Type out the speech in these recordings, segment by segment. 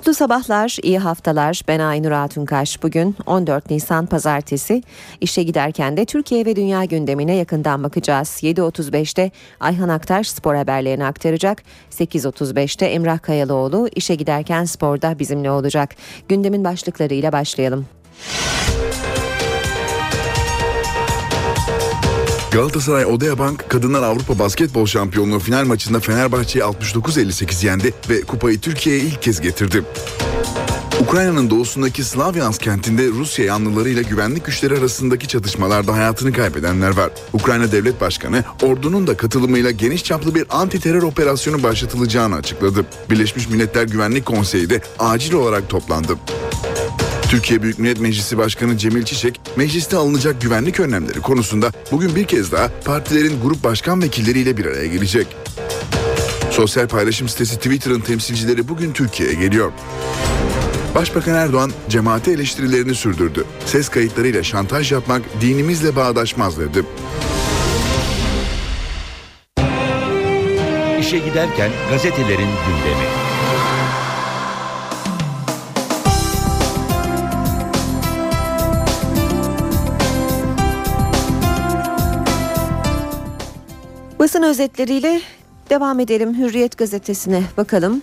Mutlu sabahlar, iyi haftalar. Ben Aynur Altunkaş. Bugün 14 Nisan Pazartesi. İşe giderken de Türkiye ve dünya gündemine yakından bakacağız. 7.35'te Ayhan Aktaş spor haberlerini aktaracak. 8.35'te Emrah Kayalıoğlu işe giderken sporda bizimle olacak. Gündemin başlıklarıyla başlayalım. Galatasaray Odea Bank Kadınlar Avrupa Basketbol Şampiyonluğu final maçında Fenerbahçe'yi 69-58 yendi ve kupayı Türkiye'ye ilk kez getirdi. Ukrayna'nın doğusundaki Slavyansk kentinde Rusya yanlılarıyla güvenlik güçleri arasındaki çatışmalarda hayatını kaybedenler var. Ukrayna Devlet Başkanı ordunun da katılımıyla geniş çaplı bir anti terör operasyonu başlatılacağını açıkladı. Birleşmiş Milletler Güvenlik Konseyi de acil olarak toplandı. Türkiye Büyük Millet Meclisi Başkanı Cemil Çiçek, mecliste alınacak güvenlik önlemleri konusunda bugün bir kez daha partilerin grup başkan vekilleriyle bir araya gelecek. Sosyal paylaşım sitesi Twitter'ın temsilcileri bugün Türkiye'ye geliyor. Başbakan Erdoğan cemaate eleştirilerini sürdürdü. Ses kayıtlarıyla şantaj yapmak dinimizle bağdaşmaz dedi. İşe giderken gazetelerin gündemi. Basın özetleriyle devam edelim. Hürriyet gazetesine bakalım.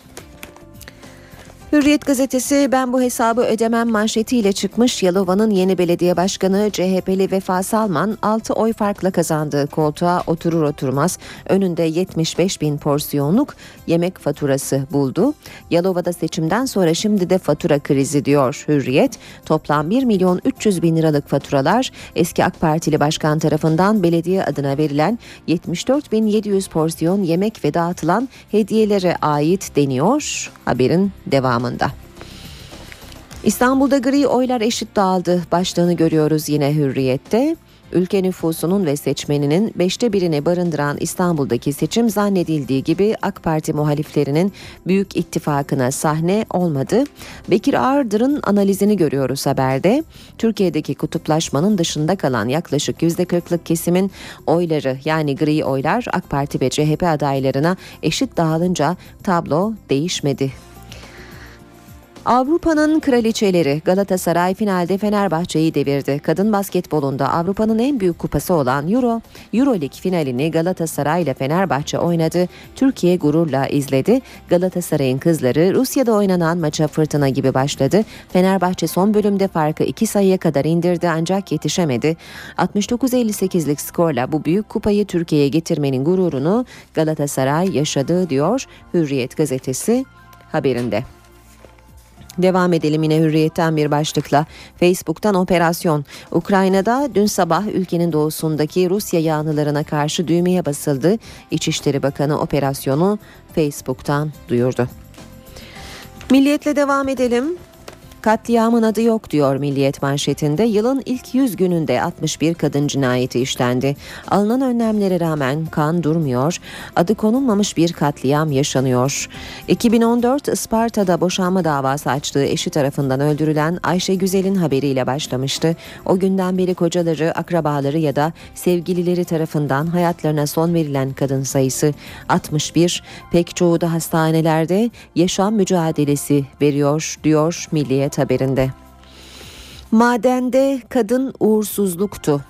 Hürriyet gazetesi ben bu hesabı ödemem manşetiyle çıkmış Yalova'nın yeni belediye başkanı CHP'li Vefa Salman 6 oy farkla kazandığı koltuğa oturur oturmaz önünde 75 bin porsiyonluk yemek faturası buldu. Yalova'da seçimden sonra şimdi de fatura krizi diyor Hürriyet. Toplam 1 milyon 300 bin liralık faturalar eski AK Partili başkan tarafından belediye adına verilen 74 bin 700 porsiyon yemek ve dağıtılan hediyelere ait deniyor haberin devamı devamında. İstanbul'da gri oylar eşit dağıldı başlığını görüyoruz yine hürriyette. Ülke nüfusunun ve seçmeninin beşte birini barındıran İstanbul'daki seçim zannedildiği gibi AK Parti muhaliflerinin büyük ittifakına sahne olmadı. Bekir Ağırdır'ın analizini görüyoruz haberde. Türkiye'deki kutuplaşmanın dışında kalan yaklaşık %40'lık kesimin oyları yani gri oylar AK Parti ve CHP adaylarına eşit dağılınca tablo değişmedi Avrupa'nın kraliçeleri Galatasaray finalde Fenerbahçe'yi devirdi. Kadın basketbolunda Avrupa'nın en büyük kupası olan Euro, Euroleague finalini Galatasaray ile Fenerbahçe oynadı. Türkiye gururla izledi. Galatasaray'ın kızları Rusya'da oynanan maça fırtına gibi başladı. Fenerbahçe son bölümde farkı iki sayıya kadar indirdi ancak yetişemedi. 69-58'lik skorla bu büyük kupayı Türkiye'ye getirmenin gururunu Galatasaray yaşadı diyor Hürriyet gazetesi haberinde. Devam edelim yine hürriyetten bir başlıkla. Facebook'tan operasyon. Ukrayna'da dün sabah ülkenin doğusundaki Rusya yanlılarına karşı düğmeye basıldı. İçişleri Bakanı operasyonu Facebook'tan duyurdu. Milliyetle devam edelim. Katliamın adı yok diyor Milliyet manşetinde. Yılın ilk 100 gününde 61 kadın cinayeti işlendi. Alınan önlemlere rağmen kan durmuyor. Adı konulmamış bir katliam yaşanıyor. 2014 Isparta'da boşanma davası açtığı eşi tarafından öldürülen Ayşe Güzel'in haberiyle başlamıştı. O günden beri kocaları, akrabaları ya da sevgilileri tarafından hayatlarına son verilen kadın sayısı 61. Pek çoğu da hastanelerde yaşam mücadelesi veriyor diyor Milliyet haberinde. Madende kadın uğursuzluktu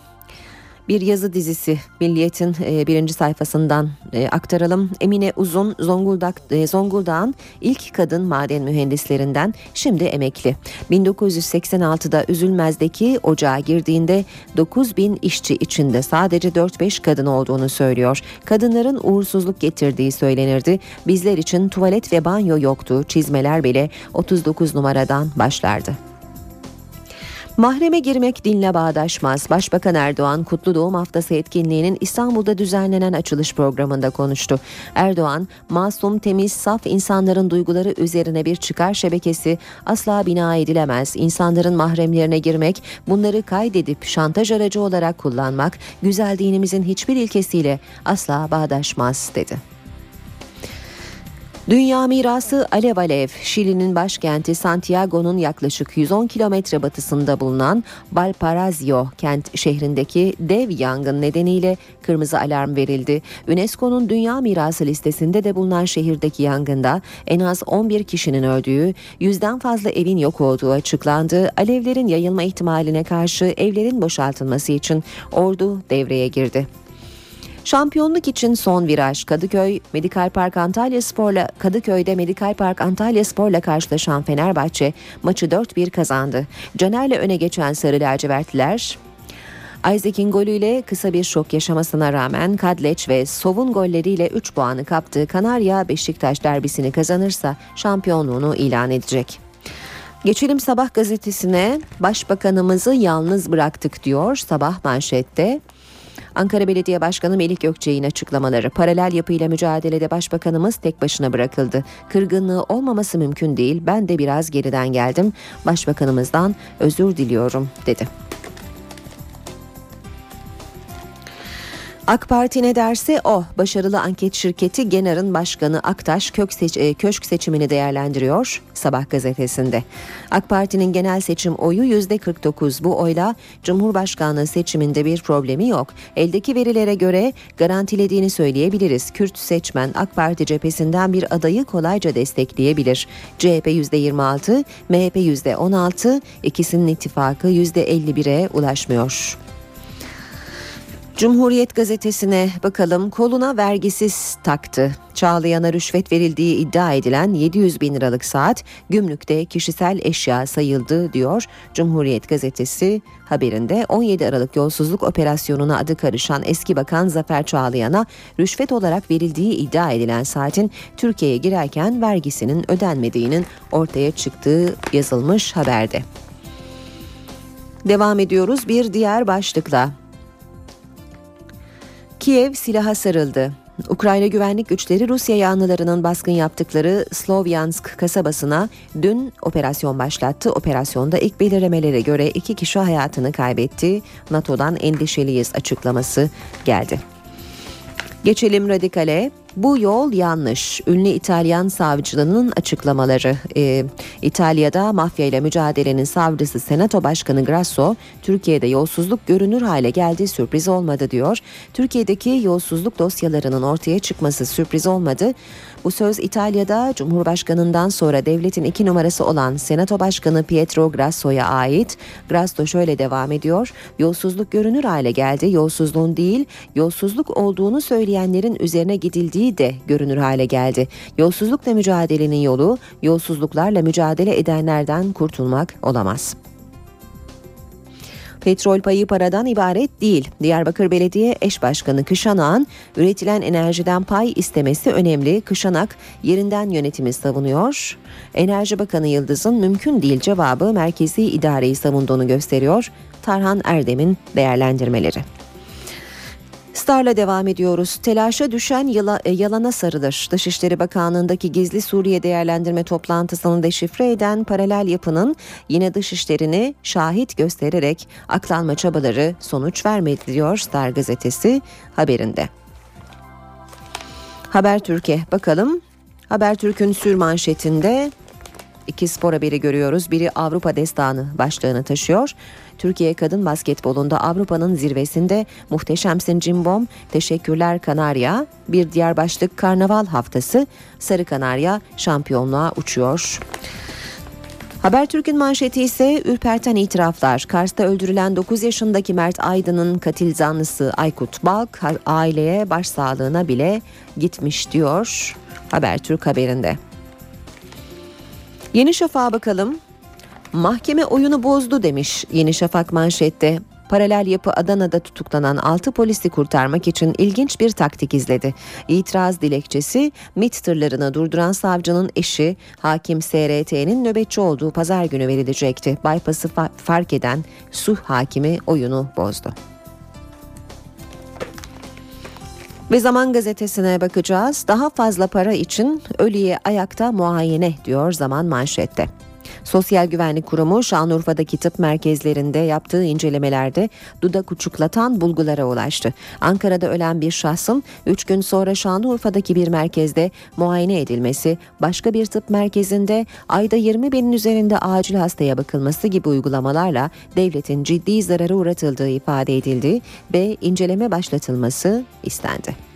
bir yazı dizisi Milliyet'in e, birinci sayfasından e, aktaralım. Emine Uzun Zonguldak e, Zonguldak'ın ilk kadın maden mühendislerinden şimdi emekli. 1986'da Üzülmez'deki ocağa girdiğinde 9 bin işçi içinde sadece 4-5 kadın olduğunu söylüyor. Kadınların uğursuzluk getirdiği söylenirdi. Bizler için tuvalet ve banyo yoktu. Çizmeler bile 39 numaradan başlardı. Mahreme girmek dinle bağdaşmaz. Başbakan Erdoğan Kutlu Doğum Haftası etkinliğinin İstanbul'da düzenlenen açılış programında konuştu. Erdoğan, masum, temiz, saf insanların duyguları üzerine bir çıkar şebekesi asla bina edilemez. İnsanların mahremlerine girmek, bunları kaydedip şantaj aracı olarak kullanmak, güzel dinimizin hiçbir ilkesiyle asla bağdaşmaz dedi. Dünya mirası Alev Alev, Şili'nin başkenti Santiago'nun yaklaşık 110 kilometre batısında bulunan Valparaiso kent şehrindeki dev yangın nedeniyle kırmızı alarm verildi. UNESCO'nun Dünya Mirası listesinde de bulunan şehirdeki yangında en az 11 kişinin öldüğü, yüzden fazla evin yok olduğu açıklandı. Alevlerin yayılma ihtimaline karşı evlerin boşaltılması için ordu devreye girdi. Şampiyonluk için son viraj Kadıköy Medikal Park Antalya Spor'la Kadıköy'de Medikal Park Antalya Spor'la karşılaşan Fenerbahçe maçı 4-1 kazandı. Caner'le öne geçen Sarı Lacivertliler Isaac'in golüyle kısa bir şok yaşamasına rağmen Kadleç ve Sov'un golleriyle 3 puanı kaptı. Kanarya Beşiktaş derbisini kazanırsa şampiyonluğunu ilan edecek. Geçelim Sabah gazetesine. Başbakanımızı yalnız bıraktık diyor Sabah manşette. Ankara Belediye Başkanı Melih Gökçe'nin açıklamaları paralel yapıyla mücadelede başbakanımız tek başına bırakıldı. Kırgınlığı olmaması mümkün değil. Ben de biraz geriden geldim. Başbakanımızdan özür diliyorum dedi. AK Parti ne derse o. Başarılı anket şirketi Genar'ın başkanı Aktaş kök seç e, köşk seçimini değerlendiriyor Sabah gazetesinde. AK Parti'nin genel seçim oyu %49. Bu oyla Cumhurbaşkanlığı seçiminde bir problemi yok. Eldeki verilere göre garantilediğini söyleyebiliriz. Kürt seçmen AK Parti cephesinden bir adayı kolayca destekleyebilir. CHP %26, MHP %16, ikisinin ittifakı %51'e ulaşmıyor. Cumhuriyet gazetesine bakalım koluna vergisiz taktı. Çağlayan'a rüşvet verildiği iddia edilen 700 bin liralık saat gümrükte kişisel eşya sayıldı diyor Cumhuriyet gazetesi haberinde 17 Aralık yolsuzluk operasyonuna adı karışan eski bakan Zafer Çağlayan'a rüşvet olarak verildiği iddia edilen saatin Türkiye'ye girerken vergisinin ödenmediğinin ortaya çıktığı yazılmış haberde. Devam ediyoruz bir diğer başlıkla. Kiev silaha sarıldı. Ukrayna güvenlik güçleri Rusya yanlılarının baskın yaptıkları Slovyansk kasabasına dün operasyon başlattı. Operasyonda ilk belirlemelere göre iki kişi hayatını kaybetti. NATO'dan endişeliyiz açıklaması geldi. Geçelim radikale. Bu yol yanlış. Ünlü İtalyan savcılığının açıklamaları. Ee, İtalya'da mafya ile mücadelenin savcısı Senato Başkanı Grasso, Türkiye'de yolsuzluk görünür hale geldi sürpriz olmadı diyor. Türkiye'deki yolsuzluk dosyalarının ortaya çıkması sürpriz olmadı. Bu söz İtalya'da Cumhurbaşkanından sonra devletin iki numarası olan Senato Başkanı Pietro Grasso'ya ait. Grasso şöyle devam ediyor. Yolsuzluk görünür hale geldi. Yolsuzluğun değil, yolsuzluk olduğunu söyleyenlerin üzerine gidildiği de görünür hale geldi. Yolsuzlukla mücadelenin yolu, yolsuzluklarla mücadele edenlerden kurtulmak olamaz. Petrol payı paradan ibaret değil. Diyarbakır Belediye Eş Başkanı Kışanak'ın üretilen enerjiden pay istemesi önemli. Kışanak yerinden yönetimi savunuyor. Enerji Bakanı Yıldız'ın mümkün değil cevabı merkezi idareyi savunduğunu gösteriyor. Tarhan Erdem'in değerlendirmeleri. Star'la devam ediyoruz. Telaşa düşen yala, e, yalana sarılır. Dışişleri Bakanlığı'ndaki gizli Suriye değerlendirme toplantısını deşifre eden paralel yapının yine dışişlerini şahit göstererek aklanma çabaları sonuç vermedi diyor Star gazetesi haberinde. Haber Türkiye bakalım. Haber Türk'ün sür manşetinde iki spor haberi görüyoruz. Biri Avrupa Destanı başlığını taşıyor. Türkiye kadın basketbolunda Avrupa'nın zirvesinde muhteşemsin Cimbom, teşekkürler Kanarya, bir diğer başlık Karnaval haftası, Sarı Kanarya şampiyonluğa uçuyor. Habertürk'ün manşeti ise ürperten itiraflar. Kars'ta öldürülen 9 yaşındaki Mert Aydın'ın katil zanlısı Aykut Balk aileye başsağlığına bile gitmiş diyor Habertürk haberinde. Yeni Şafak'a bakalım. Mahkeme oyunu bozdu demiş Yeni Şafak manşette. Paralel yapı Adana'da tutuklanan 6 polisi kurtarmak için ilginç bir taktik izledi. İtiraz dilekçesi MIT tırlarını durduran savcının eşi hakim SRT'nin nöbetçi olduğu pazar günü verilecekti. Bypass'ı fa- fark eden Suh hakimi oyunu bozdu. Ve Zaman Gazetesi'ne bakacağız. Daha fazla para için ölüye ayakta muayene diyor Zaman manşette. Sosyal Güvenlik Kurumu Şanlıurfa'daki tıp merkezlerinde yaptığı incelemelerde dudak uçuklatan bulgulara ulaştı. Ankara'da ölen bir şahsın 3 gün sonra Şanlıurfa'daki bir merkezde muayene edilmesi, başka bir tıp merkezinde ayda 20 binin üzerinde acil hastaya bakılması gibi uygulamalarla devletin ciddi zararı uğratıldığı ifade edildi ve inceleme başlatılması istendi.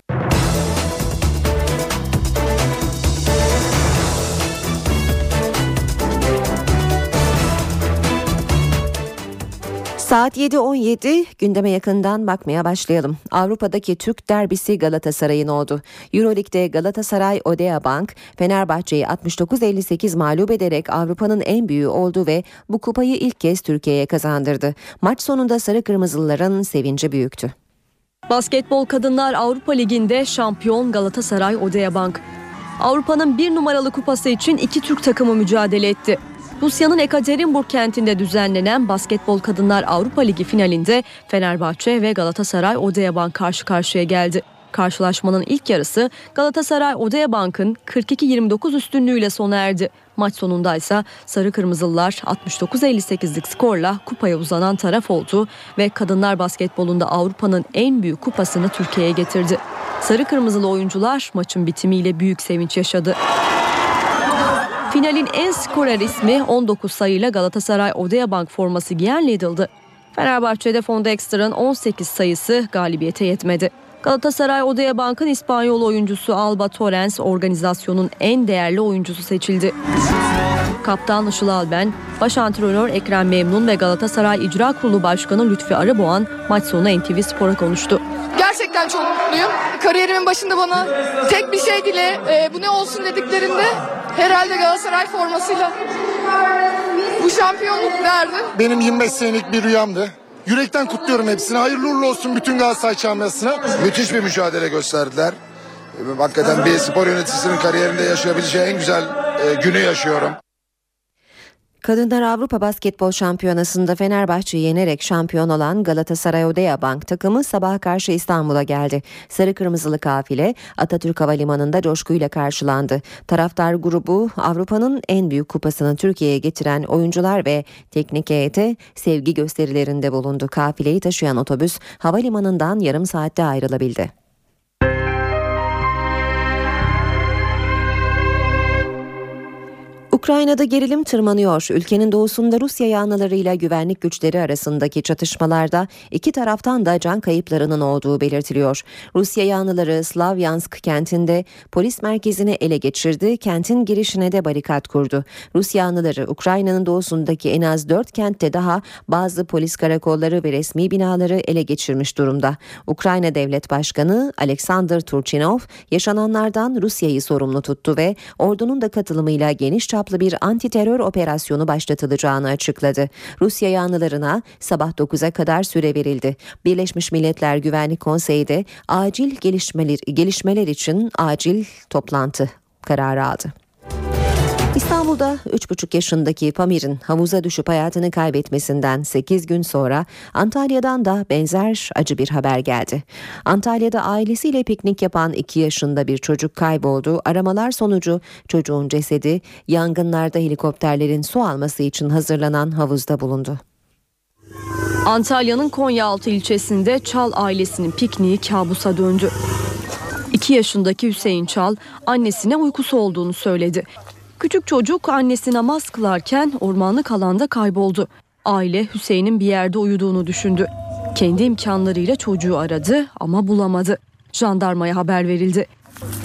Saat 7.17 gündeme yakından bakmaya başlayalım. Avrupa'daki Türk derbisi Galatasaray'ın oldu. Euroleague'de Galatasaray Odea Bank Fenerbahçe'yi 69-58 mağlup ederek Avrupa'nın en büyüğü oldu ve bu kupayı ilk kez Türkiye'ye kazandırdı. Maç sonunda sarı kırmızılıların sevinci büyüktü. Basketbol Kadınlar Avrupa Ligi'nde şampiyon Galatasaray Odea Bank. Avrupa'nın bir numaralı kupası için iki Türk takımı mücadele etti. Rusya'nın Ekaterinburg kentinde düzenlenen Basketbol Kadınlar Avrupa Ligi finalinde Fenerbahçe ve Galatasaray Odeabank karşı karşıya geldi. Karşılaşmanın ilk yarısı Galatasaray Odeabank'ın 42-29 üstünlüğüyle sona erdi. Maç sonunda ise Sarı Kırmızılılar 69-58'lik skorla kupaya uzanan taraf oldu ve kadınlar basketbolunda Avrupa'nın en büyük kupasını Türkiye'ye getirdi. Sarı Kırmızılı oyuncular maçın bitimiyle büyük sevinç yaşadı. Finalin en skorer ismi 19 sayıyla Galatasaray Odea Bank forması giyen Lidl'dı. Fenerbahçe'de Fondexter'ın 18 sayısı galibiyete yetmedi. Galatasaray Odea Bank'ın İspanyol oyuncusu Alba Torrens organizasyonun en değerli oyuncusu seçildi. Kaptan Işıl Alben, baş antrenör Ekrem Memnun ve Galatasaray İcra Kurulu Başkanı Lütfi Arıboğan maç sonu NTV Spor'a konuştu. Gerçekten çok mutluyum. Kariyerimin başında bana tek bir şey dile e, bu ne olsun dediklerinde herhalde Galatasaray formasıyla bu şampiyonluk verdi. Benim 25 senelik bir rüyamdı. Yürekten kutluyorum hepsini. Hayırlı uğurlu olsun bütün Galatasaray camiasına. Müthiş bir mücadele gösterdiler. Hakikaten bir spor yöneticisinin kariyerinde yaşayabileceği en güzel e, günü yaşıyorum. Kadınlar Avrupa Basketbol Şampiyonası'nda Fenerbahçe'yi yenerek şampiyon olan Galatasaray Odea Bank takımı sabaha karşı İstanbul'a geldi. Sarı kırmızılı kafile Atatürk Havalimanı'nda coşkuyla karşılandı. Taraftar grubu Avrupa'nın en büyük kupasını Türkiye'ye getiren oyuncular ve teknik heyete sevgi gösterilerinde bulundu. Kafileyi taşıyan otobüs havalimanından yarım saatte ayrılabildi. Ukrayna'da gerilim tırmanıyor. Ülkenin doğusunda Rusya yanlılarıyla güvenlik güçleri arasındaki çatışmalarda iki taraftan da can kayıplarının olduğu belirtiliyor. Rusya yanlıları Slavyansk kentinde polis merkezini ele geçirdi. Kentin girişine de barikat kurdu. Rus yanlıları Ukrayna'nın doğusundaki en az dört kentte daha bazı polis karakolları ve resmi binaları ele geçirmiş durumda. Ukrayna Devlet Başkanı Alexander Turchinov yaşananlardan Rusya'yı sorumlu tuttu ve ordunun da katılımıyla geniş çaplı çaplı bir anti terör operasyonu başlatılacağını açıkladı. Rusya yanlılarına sabah 9'a kadar süre verildi. Birleşmiş Milletler Güvenlik Konseyi de acil gelişmeler, gelişmeler için acil toplantı kararı aldı. İstanbul'da 3,5 yaşındaki Pamir'in havuza düşüp hayatını kaybetmesinden 8 gün sonra Antalya'dan da benzer acı bir haber geldi. Antalya'da ailesiyle piknik yapan 2 yaşında bir çocuk kayboldu. Aramalar sonucu çocuğun cesedi yangınlarda helikopterlerin su alması için hazırlanan havuzda bulundu. Antalya'nın Konyaaltı ilçesinde Çal ailesinin pikniği kabusa döndü. 2 yaşındaki Hüseyin Çal annesine uykusu olduğunu söyledi. Küçük çocuk annesi namaz kılarken ormanlık alanda kayboldu. Aile Hüseyin'in bir yerde uyuduğunu düşündü. Kendi imkanlarıyla çocuğu aradı ama bulamadı. Jandarmaya haber verildi.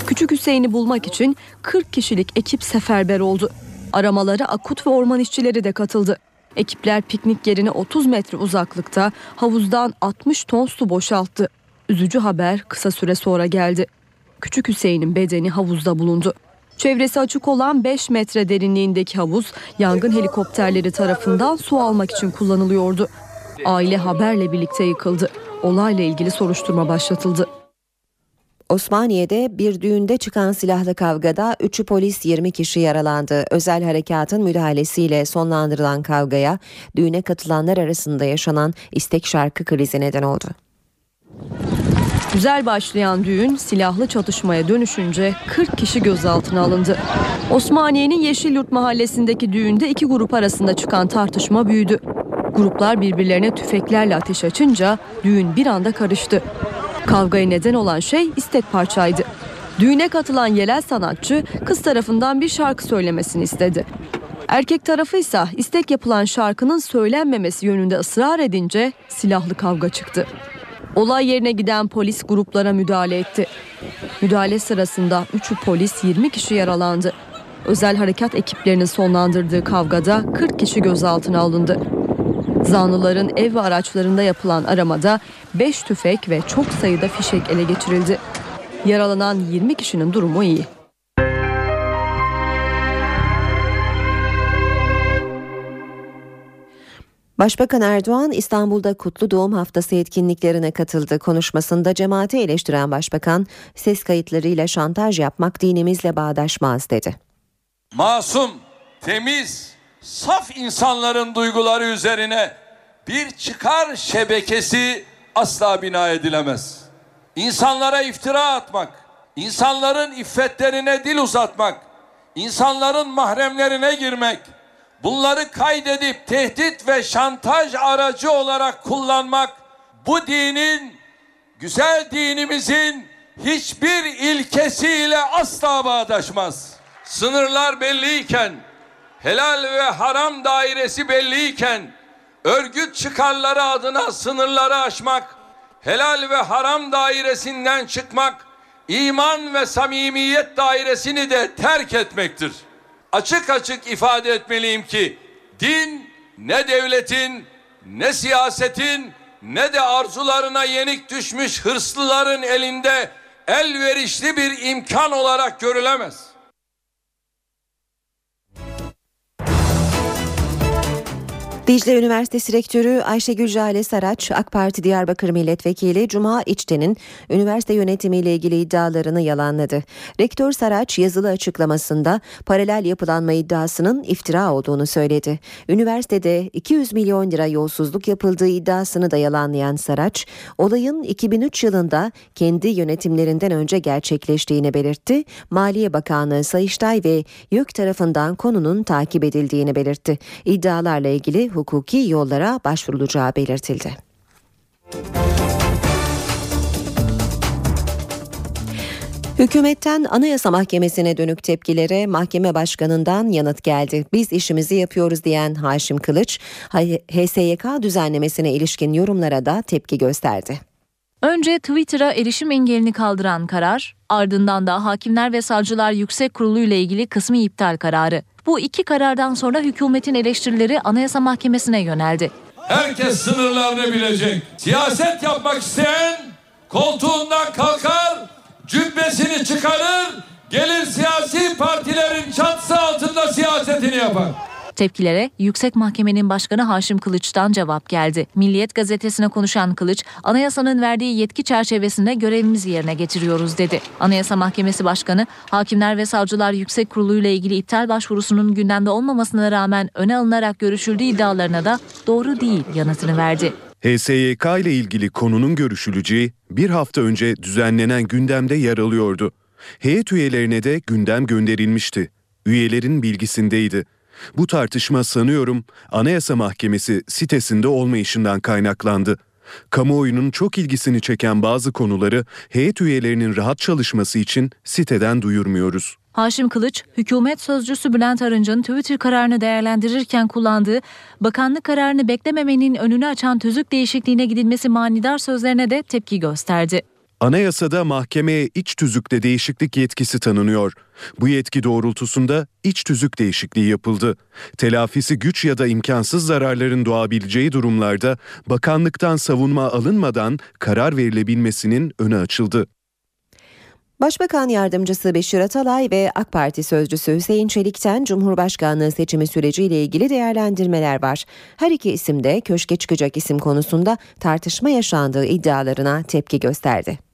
Küçük Hüseyin'i bulmak için 40 kişilik ekip seferber oldu. Aramalara akut ve orman işçileri de katıldı. Ekipler piknik yerine 30 metre uzaklıkta havuzdan 60 ton su boşalttı. Üzücü haber kısa süre sonra geldi. Küçük Hüseyin'in bedeni havuzda bulundu. Çevresi açık olan 5 metre derinliğindeki havuz yangın helikopterleri tarafından su almak için kullanılıyordu. Aile haberle birlikte yıkıldı. Olayla ilgili soruşturma başlatıldı. Osmaniye'de bir düğünde çıkan silahlı kavgada 3'ü polis 20 kişi yaralandı. Özel harekatın müdahalesiyle sonlandırılan kavgaya düğüne katılanlar arasında yaşanan istek şarkı krizi neden oldu. Güzel başlayan düğün silahlı çatışmaya dönüşünce 40 kişi gözaltına alındı. Osmaniye'nin Yeşilyurt mahallesindeki düğünde iki grup arasında çıkan tartışma büyüdü. Gruplar birbirlerine tüfeklerle ateş açınca düğün bir anda karıştı. Kavgaya neden olan şey istek parçaydı. Düğüne katılan yerel sanatçı kız tarafından bir şarkı söylemesini istedi. Erkek tarafı ise istek yapılan şarkının söylenmemesi yönünde ısrar edince silahlı kavga çıktı. Olay yerine giden polis gruplara müdahale etti. Müdahale sırasında 3'ü polis 20 kişi yaralandı. Özel harekat ekiplerinin sonlandırdığı kavgada 40 kişi gözaltına alındı. Zanlıların ev ve araçlarında yapılan aramada 5 tüfek ve çok sayıda fişek ele geçirildi. Yaralanan 20 kişinin durumu iyi. Başbakan Erdoğan İstanbul'da Kutlu Doğum Haftası etkinliklerine katıldı. Konuşmasında cemaati eleştiren başbakan ses kayıtlarıyla şantaj yapmak dinimizle bağdaşmaz dedi. Masum, temiz, saf insanların duyguları üzerine bir çıkar şebekesi asla bina edilemez. İnsanlara iftira atmak, insanların iffetlerine dil uzatmak, insanların mahremlerine girmek, bunları kaydedip tehdit ve şantaj aracı olarak kullanmak bu dinin, güzel dinimizin hiçbir ilkesiyle asla bağdaşmaz. Sınırlar belliyken, helal ve haram dairesi belliyken, örgüt çıkarları adına sınırları aşmak, helal ve haram dairesinden çıkmak, iman ve samimiyet dairesini de terk etmektir açık açık ifade etmeliyim ki din ne devletin ne siyasetin ne de arzularına yenik düşmüş hırslıların elinde elverişli bir imkan olarak görülemez. Dicle Üniversitesi Rektörü Ayşegül Jale Saraç, AK Parti Diyarbakır Milletvekili Cuma İçten'in üniversite yönetimiyle ilgili iddialarını yalanladı. Rektör Saraç yazılı açıklamasında paralel yapılanma iddiasının iftira olduğunu söyledi. Üniversitede 200 milyon lira yolsuzluk yapıldığı iddiasını da yalanlayan Saraç, olayın 2003 yılında kendi yönetimlerinden önce gerçekleştiğini belirtti. Maliye Bakanlığı Sayıştay ve YÖK tarafından konunun takip edildiğini belirtti. İddialarla ilgili hukuki yollara başvurulacağı belirtildi. Hükümetten Anayasa Mahkemesi'ne dönük tepkilere mahkeme başkanından yanıt geldi. Biz işimizi yapıyoruz diyen Haşim Kılıç, HSYK düzenlemesine ilişkin yorumlara da tepki gösterdi. Önce Twitter'a erişim engelini kaldıran karar, ardından da Hakimler ve Savcılar Yüksek Kurulu ile ilgili kısmi iptal kararı. Bu iki karardan sonra hükümetin eleştirileri Anayasa Mahkemesi'ne yöneldi. Herkes sınırlarını bilecek. Siyaset yapmak isteyen koltuğundan kalkar, cübbesini çıkarır, gelir siyasi partilerin çatısı altında siyasetini yapar. Tepkilere Yüksek Mahkemenin Başkanı Haşim Kılıç'tan cevap geldi. Milliyet gazetesine konuşan Kılıç, anayasanın verdiği yetki çerçevesinde görevimizi yerine getiriyoruz dedi. Anayasa Mahkemesi Başkanı, Hakimler ve Savcılar Yüksek Kurulu ile ilgili iptal başvurusunun gündemde olmamasına rağmen öne alınarak görüşüldüğü iddialarına da doğru değil yanıtını verdi. HSYK ile ilgili konunun görüşüleceği bir hafta önce düzenlenen gündemde yer alıyordu. Heyet üyelerine de gündem gönderilmişti. Üyelerin bilgisindeydi. Bu tartışma sanıyorum Anayasa Mahkemesi sitesinde olmayışından kaynaklandı. Kamuoyunun çok ilgisini çeken bazı konuları heyet üyelerinin rahat çalışması için siteden duyurmuyoruz. Haşim Kılıç, hükümet sözcüsü Bülent Arınç'ın Twitter kararını değerlendirirken kullandığı bakanlık kararını beklememenin önünü açan tüzük değişikliğine gidilmesi manidar sözlerine de tepki gösterdi. Anayasada mahkemeye iç tüzükte değişiklik yetkisi tanınıyor. Bu yetki doğrultusunda iç tüzük değişikliği yapıldı. Telafisi güç ya da imkansız zararların doğabileceği durumlarda bakanlıktan savunma alınmadan karar verilebilmesinin önü açıldı. Başbakan Yardımcısı Beşir Atalay ve AK Parti Sözcüsü Hüseyin Çelik'ten Cumhurbaşkanlığı seçimi süreciyle ilgili değerlendirmeler var. Her iki isim de köşke çıkacak isim konusunda tartışma yaşandığı iddialarına tepki gösterdi.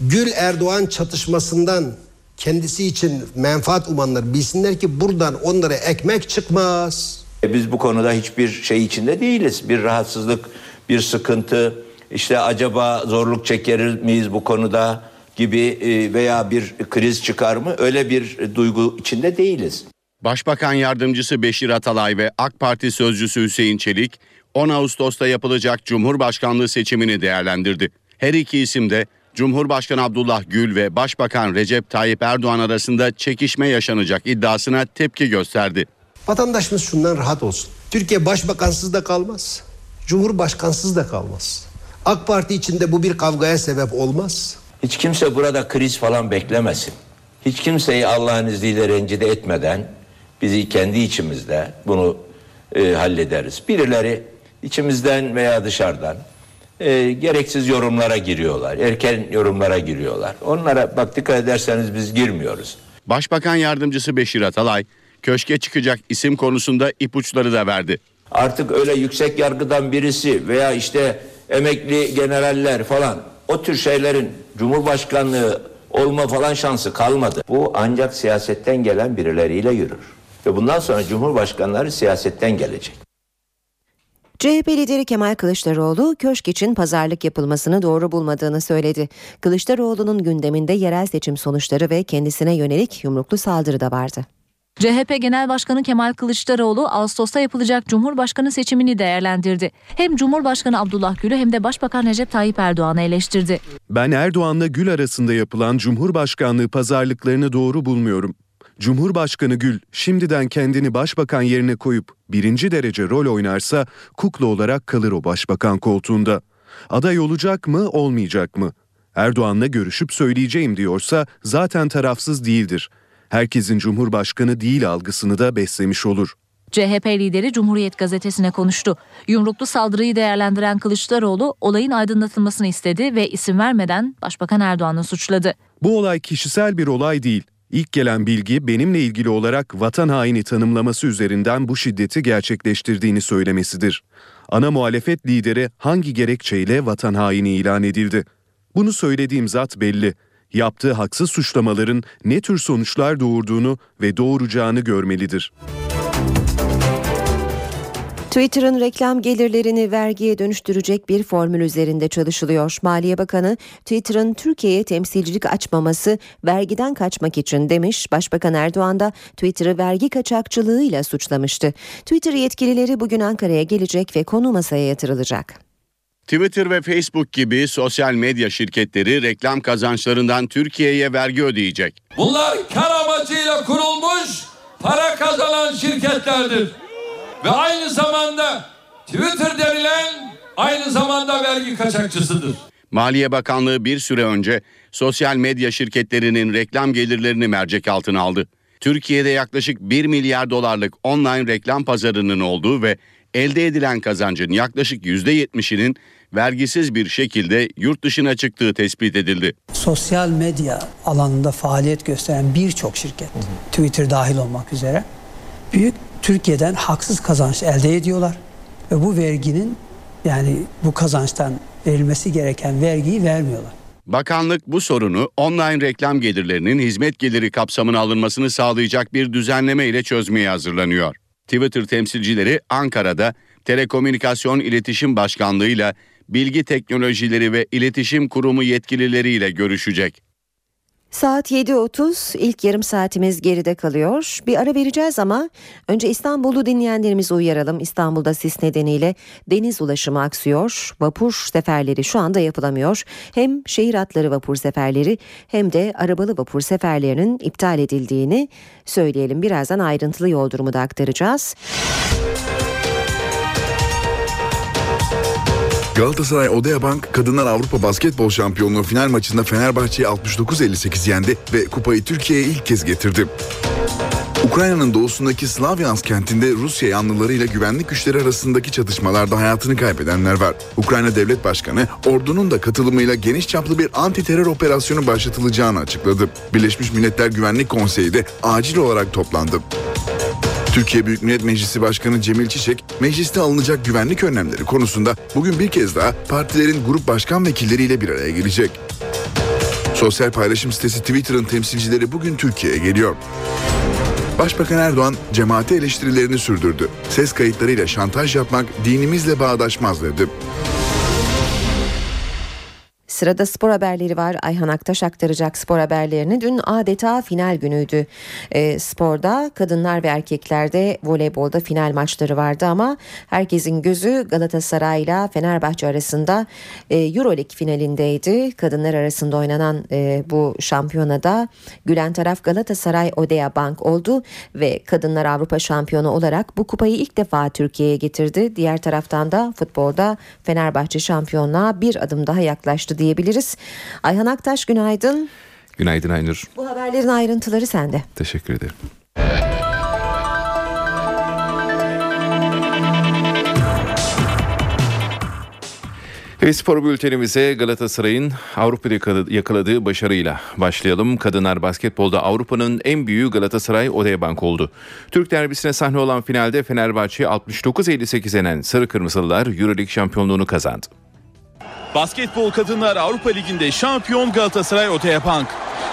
Gül Erdoğan çatışmasından kendisi için menfaat umanlar bilsinler ki buradan onlara ekmek çıkmaz. E, biz bu konuda hiçbir şey içinde değiliz. Bir rahatsızlık, bir sıkıntı işte acaba zorluk çeker miyiz bu konuda gibi e, veya bir kriz çıkar mı öyle bir duygu içinde değiliz. Başbakan Yardımcısı Beşir Atalay ve AK Parti Sözcüsü Hüseyin Çelik 10 Ağustos'ta yapılacak Cumhurbaşkanlığı seçimini değerlendirdi. Her iki isim de Cumhurbaşkanı Abdullah Gül ve Başbakan Recep Tayyip Erdoğan arasında çekişme yaşanacak iddiasına tepki gösterdi. Vatandaşımız şundan rahat olsun. Türkiye başbakansız da kalmaz. Cumhurbaşkansız da kalmaz. AK Parti içinde bu bir kavgaya sebep olmaz. Hiç kimse burada kriz falan beklemesin. Hiç kimseyi Allah'ın izniyle rencide etmeden bizi kendi içimizde bunu e, hallederiz. Birileri içimizden veya dışarıdan e, gereksiz yorumlara giriyorlar. Erken yorumlara giriyorlar. Onlara bak dikkat ederseniz biz girmiyoruz. Başbakan Yardımcısı Beşir Atalay, köşke çıkacak isim konusunda ipuçları da verdi. Artık öyle yüksek yargıdan birisi veya işte emekli generaller falan o tür şeylerin Cumhurbaşkanlığı olma falan şansı kalmadı. Bu ancak siyasetten gelen birileriyle yürür. Ve bundan sonra Cumhurbaşkanları siyasetten gelecek. CHP lideri Kemal Kılıçdaroğlu köşk için pazarlık yapılmasını doğru bulmadığını söyledi. Kılıçdaroğlu'nun gündeminde yerel seçim sonuçları ve kendisine yönelik yumruklu saldırı da vardı. CHP Genel Başkanı Kemal Kılıçdaroğlu Ağustos'ta yapılacak Cumhurbaşkanı seçimini değerlendirdi. Hem Cumhurbaşkanı Abdullah Gül'ü hem de Başbakan Recep Tayyip Erdoğan'ı eleştirdi. Ben Erdoğan'la Gül arasında yapılan Cumhurbaşkanlığı pazarlıklarını doğru bulmuyorum. Cumhurbaşkanı Gül şimdiden kendini başbakan yerine koyup birinci derece rol oynarsa kukla olarak kalır o başbakan koltuğunda. Aday olacak mı olmayacak mı? Erdoğan'la görüşüp söyleyeceğim diyorsa zaten tarafsız değildir. Herkesin cumhurbaşkanı değil algısını da beslemiş olur. CHP lideri Cumhuriyet gazetesine konuştu. Yumruklu saldırıyı değerlendiren Kılıçdaroğlu olayın aydınlatılmasını istedi ve isim vermeden Başbakan Erdoğan'ı suçladı. Bu olay kişisel bir olay değil. İlk gelen bilgi benimle ilgili olarak vatan haini tanımlaması üzerinden bu şiddeti gerçekleştirdiğini söylemesidir. Ana muhalefet lideri hangi gerekçeyle vatan haini ilan edildi? Bunu söylediğim zat belli. Yaptığı haksız suçlamaların ne tür sonuçlar doğurduğunu ve doğuracağını görmelidir. Twitter'ın reklam gelirlerini vergiye dönüştürecek bir formül üzerinde çalışılıyor. Maliye Bakanı Twitter'ın Türkiye'ye temsilcilik açmaması vergiden kaçmak için demiş. Başbakan Erdoğan da Twitter'ı vergi kaçakçılığıyla suçlamıştı. Twitter yetkilileri bugün Ankara'ya gelecek ve konu masaya yatırılacak. Twitter ve Facebook gibi sosyal medya şirketleri reklam kazançlarından Türkiye'ye vergi ödeyecek. Bunlar kar amacıyla kurulmuş para kazanan şirketlerdir. Ve aynı zamanda Twitter denilen aynı zamanda vergi kaçakçısıdır. Maliye Bakanlığı bir süre önce sosyal medya şirketlerinin reklam gelirlerini mercek altına aldı. Türkiye'de yaklaşık 1 milyar dolarlık online reklam pazarının olduğu ve elde edilen kazancın yaklaşık %70'inin vergisiz bir şekilde yurt dışına çıktığı tespit edildi. Sosyal medya alanında faaliyet gösteren birçok şirket, Twitter dahil olmak üzere büyük Türkiye'den haksız kazanç elde ediyorlar ve bu verginin yani bu kazançtan verilmesi gereken vergiyi vermiyorlar. Bakanlık bu sorunu online reklam gelirlerinin hizmet geliri kapsamına alınmasını sağlayacak bir düzenleme ile çözmeye hazırlanıyor. Twitter temsilcileri Ankara'da Telekomünikasyon İletişim Başkanlığı ile Bilgi Teknolojileri ve İletişim Kurumu yetkilileriyle görüşecek. Saat 7.30 ilk yarım saatimiz geride kalıyor. Bir ara vereceğiz ama önce İstanbul'u dinleyenlerimizi uyaralım. İstanbul'da sis nedeniyle deniz ulaşımı aksıyor. Vapur seferleri şu anda yapılamıyor. Hem şehir hatları vapur seferleri hem de arabalı vapur seferlerinin iptal edildiğini söyleyelim. Birazdan ayrıntılı yol durumu da aktaracağız. Galatasaray Odea Bank Kadınlar Avrupa Basketbol Şampiyonluğu final maçında Fenerbahçe'yi 69-58 yendi ve kupayı Türkiye'ye ilk kez getirdi. Ukrayna'nın doğusundaki Slavyansk kentinde Rusya yanlılarıyla güvenlik güçleri arasındaki çatışmalarda hayatını kaybedenler var. Ukrayna Devlet Başkanı ordunun da katılımıyla geniş çaplı bir anti terör operasyonu başlatılacağını açıkladı. Birleşmiş Milletler Güvenlik Konseyi de acil olarak toplandı. Türkiye Büyük Millet Meclisi Başkanı Cemil Çiçek, mecliste alınacak güvenlik önlemleri konusunda bugün bir kez daha partilerin grup başkan vekilleriyle bir araya gelecek. Sosyal paylaşım sitesi Twitter'ın temsilcileri bugün Türkiye'ye geliyor. Başbakan Erdoğan cemaate eleştirilerini sürdürdü. Ses kayıtlarıyla şantaj yapmak dinimizle bağdaşmaz dedi. Sırada spor haberleri var. Ayhan Aktaş aktaracak spor haberlerini. Dün adeta final günüydü. E, sporda kadınlar ve erkeklerde voleybolda final maçları vardı ama herkesin gözü Galatasaray ile Fenerbahçe arasında e, Euroleague finalindeydi. Kadınlar arasında oynanan e, bu şampiyonada gülen taraf Galatasaray Odea Bank oldu ve kadınlar Avrupa şampiyonu olarak bu kupayı ilk defa Türkiye'ye getirdi. Diğer taraftan da futbolda Fenerbahçe şampiyonluğa bir adım daha yaklaştı diyebiliriz. Ayhan Aktaş günaydın. Günaydın Aynur. Bu haberlerin ayrıntıları sende. Teşekkür ederim. Ve spor bültenimize Galatasaray'ın Avrupa'da yakaladığı başarıyla başlayalım. Kadınlar basketbolda Avrupa'nın en büyüğü Galatasaray Odeabank oldu. Türk derbisine sahne olan finalde Fenerbahçe 69-58 yenen Sarı Kırmızılılar Euroleague şampiyonluğunu kazandı. Basketbol Kadınlar Avrupa Ligi'nde şampiyon Galatasaray Odeabank.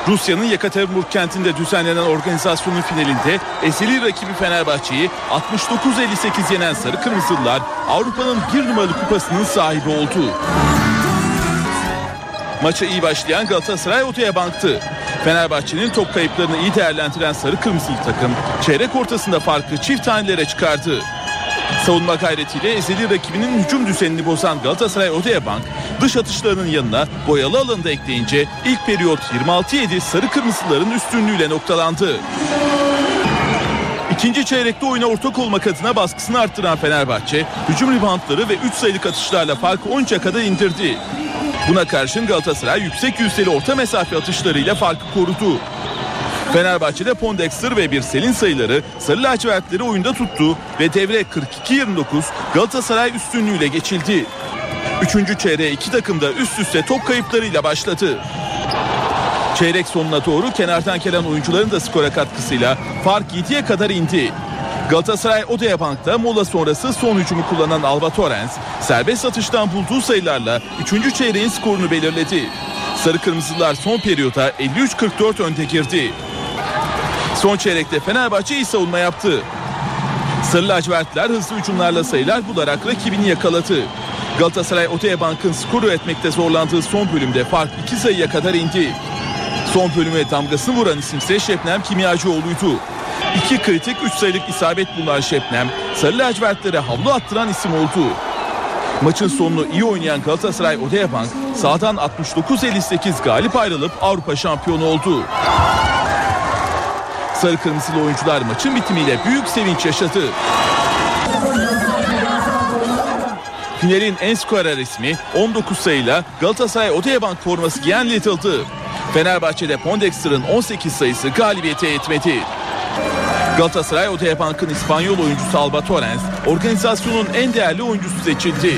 Rusya'nın Yekaterinburg kentinde düzenlenen organizasyonun finalinde ezeli rakibi Fenerbahçe'yi 69-58 yenen Sarı Kırmızılılar Avrupa'nın bir numaralı kupasının sahibi oldu. Maça iyi başlayan Galatasaray Odeabank'tı. Fenerbahçe'nin top kayıplarını iyi değerlendiren Sarı Kırmızılı takım çeyrek ortasında farkı çift tanelere çıkardı. Savunma gayretiyle ezeli rakibinin hücum düzenini bozan Galatasaray Odeabank dış atışlarının yanına boyalı alanda ekleyince ilk periyot 26-7 sarı kırmızıların üstünlüğüyle noktalandı. İkinci çeyrekte oyuna ortak olmak adına baskısını arttıran Fenerbahçe hücum ribantları ve 3 sayılık atışlarla farkı 13'e kadar indirdi. Buna karşın Galatasaray yüksek yüzdeli orta mesafe atışlarıyla farkı korudu. Fenerbahçe'de Pondexter ve bir Selin sayıları Sarı lacivertleri oyunda tuttu ve devre 42-29 Galatasaray üstünlüğüyle geçildi. Üçüncü çeyreğe iki takım da üst üste top kayıplarıyla başladı. Çeyrek sonuna doğru kenardan gelen oyuncuların da skora katkısıyla fark 7'ye kadar indi. Galatasaray Odea Bank'ta mola sonrası son hücumu kullanan Alba Torrens serbest atıştan bulduğu sayılarla 3. çeyreğin skorunu belirledi. Sarı Kırmızılar son periyoda 53-44 önde girdi. Son çeyrekte Fenerbahçe iyi savunma yaptı. Sarı lacivertler hızlı hücumlarla sayılar bularak rakibini yakaladı. Galatasaray Otoyabank'ın skor üretmekte zorlandığı son bölümde fark 2 sayıya kadar indi. Son bölüme damgasını vuran isimse Şebnem Kimyacıoğlu'ydu. İki kritik 3 sayılık isabet bulunan Şebnem, Sarı lacivertlere havlu attıran isim oldu. Maçın sonunu iyi oynayan Galatasaray Odeabank sağdan 69-58 galip ayrılıp Avrupa şampiyonu oldu. Sarı kırmızılı oyuncular maçın bitimiyle büyük sevinç yaşadı. Finalin en skorer ismi 19 sayıyla Galatasaray Odeabank forması giyen Little'dı. Fenerbahçe'de Pondexter'ın 18 sayısı galibiyete yetmedi. Galatasaray Odeabank'ın İspanyol oyuncusu Alba Torrens organizasyonun en değerli oyuncusu seçildi.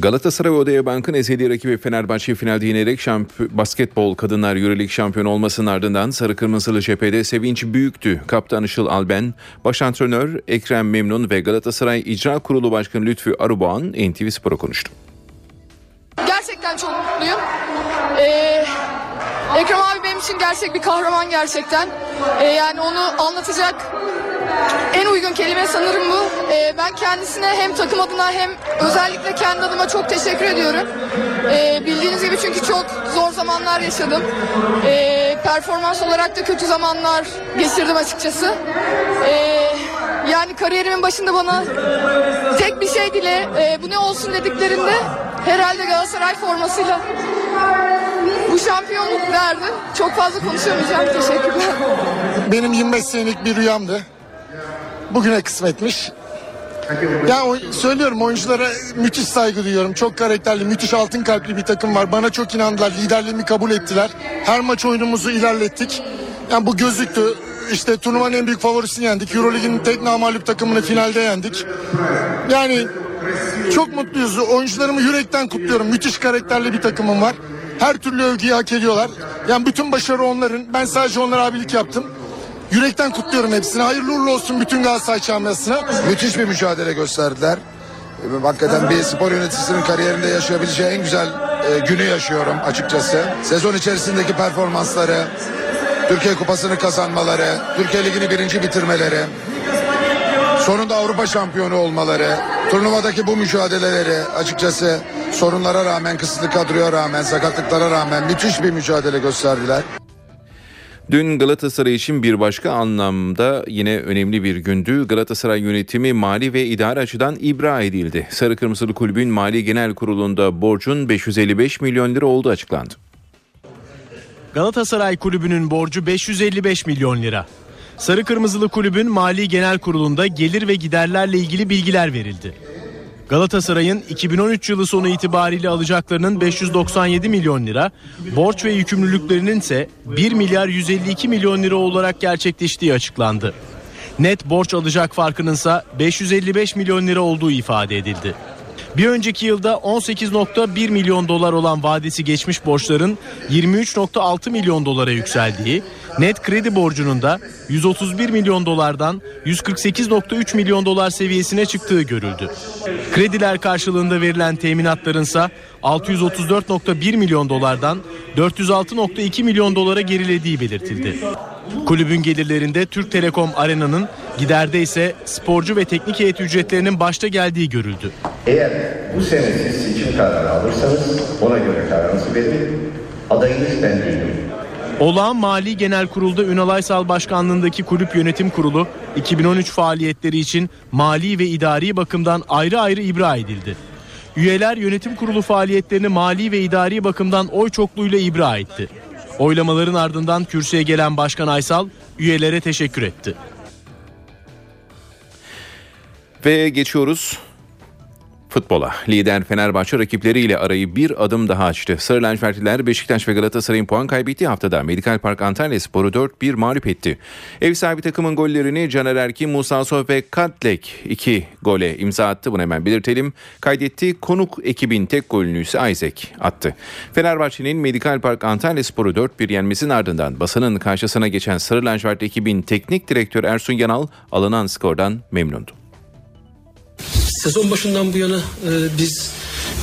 Galatasaray Odaya Bank'ın ezeli rakibi Fenerbahçe finalde yenerek şamp- basketbol kadınlar Euroleague şampiyonu olmasının ardından Sarı Kırmızılı cephede sevinç büyüktü. Kaptan Işıl Alben, baş antrenör Ekrem Memnun ve Galatasaray İcra Kurulu Başkanı Lütfü Arıboğan NTV Spor'a konuştu. Gerçekten çok mutluyum. Ee, Ekrem abi benim için gerçek bir kahraman gerçekten. Ee, yani onu anlatacak en uygun kelime sanırım bu. Ee, ben kendisine hem takım adına hem özellikle kendi adıma çok teşekkür ediyorum. Ee, bildiğiniz gibi çünkü çok zor zamanlar yaşadım. Ee, performans olarak da kötü zamanlar geçirdim açıkçası. Ee, yani kariyerimin başında bana tek bir şey dile e, bu ne olsun dediklerinde herhalde Galatasaray formasıyla bu şampiyonluk derdi. Çok fazla konuşamayacağım. Teşekkürler. Benim 25 senelik bir rüyamdı. Bugüne kısmetmiş. Ya o- söylüyorum oyunculara müthiş saygı duyuyorum. Çok karakterli, müthiş altın kalpli bir takım var. Bana çok inandılar, liderliğimi kabul ettiler. Her maç oyunumuzu ilerlettik. Yani bu gözüktü. İşte turnuvanın en büyük favorisini yendik. Eurolig'in tek namağlup takımını finalde yendik. Yani çok mutluyuz. Oyuncularımı yürekten kutluyorum. Müthiş karakterli bir takımım var. Her türlü övgüyü hak ediyorlar. Yani bütün başarı onların. Ben sadece onlara abilik yaptım. Yürekten kutluyorum hepsini. Hayırlı uğurlu olsun bütün Galatasaray camiasına. Müthiş bir mücadele gösterdiler. Ee, Hakikaten bir spor yöneticisinin kariyerinde yaşayabileceği en güzel e, günü yaşıyorum açıkçası. Sezon içerisindeki performansları, Türkiye Kupası'nı kazanmaları, Türkiye Ligi'ni birinci bitirmeleri, sonunda Avrupa şampiyonu olmaları, turnuvadaki bu mücadeleleri açıkçası sorunlara rağmen, kısıtlı kadroya rağmen, sakatlıklara rağmen müthiş bir mücadele gösterdiler. Dün Galatasaray için bir başka anlamda yine önemli bir gündü. Galatasaray yönetimi mali ve idari açıdan ibra edildi. Sarı Kırmızılı Kulübün Mali Genel Kurulu'nda borcun 555 milyon lira olduğu açıklandı. Galatasaray Kulübü'nün borcu 555 milyon lira. Sarı Kırmızılı Kulübün Mali Genel Kurulu'nda gelir ve giderlerle ilgili bilgiler verildi. Galatasaray'ın 2013 yılı sonu itibariyle alacaklarının 597 milyon lira, borç ve yükümlülüklerinin ise 1 milyar 152 milyon lira olarak gerçekleştiği açıklandı. Net borç alacak farkının ise 555 milyon lira olduğu ifade edildi. Bir önceki yılda 18.1 milyon dolar olan vadesi geçmiş borçların 23.6 milyon dolara yükseldiği, net kredi borcunun da 131 milyon dolardan 148.3 milyon dolar seviyesine çıktığı görüldü. Krediler karşılığında verilen teminatların ise 634.1 milyon dolardan 406.2 milyon dolara gerilediği belirtildi. Kulübün gelirlerinde Türk Telekom Arena'nın, giderde ise sporcu ve teknik heyet ücretlerinin başta geldiği görüldü. Eğer bu sene siz seçim kararı alırsanız ona göre kararınızı verin. Adayınız ben değilim. Olağan Mali Genel Kurul'da Ünal Aysal Başkanlığındaki kulüp yönetim kurulu 2013 faaliyetleri için mali ve idari bakımdan ayrı ayrı ibra edildi. Üyeler yönetim kurulu faaliyetlerini mali ve idari bakımdan oy çokluğuyla ibra etti. Oylamaların ardından kürsüye gelen Başkan Aysal üyelere teşekkür etti. Ve geçiyoruz futbola. Lider Fenerbahçe rakipleriyle arayı bir adım daha açtı. Sarı lacivertliler Beşiktaş ve Galatasaray'ın puan kaybettiği haftada Medikal Park Antalya Sporu 4-1 mağlup etti. Ev sahibi takımın gollerini Caner Erkin, Musa Sof ve Katlek 2 gole imza attı. Bunu hemen belirtelim. Kaydetti. Konuk ekibin tek golünü ise Isaac attı. Fenerbahçe'nin Medikal Park Antalya Sporu 4-1 yenmesinin ardından basının karşısına geçen Sarı lacivert ekibin teknik direktör Ersun Yanal alınan skordan memnundu. Sezon başından bu yana e, biz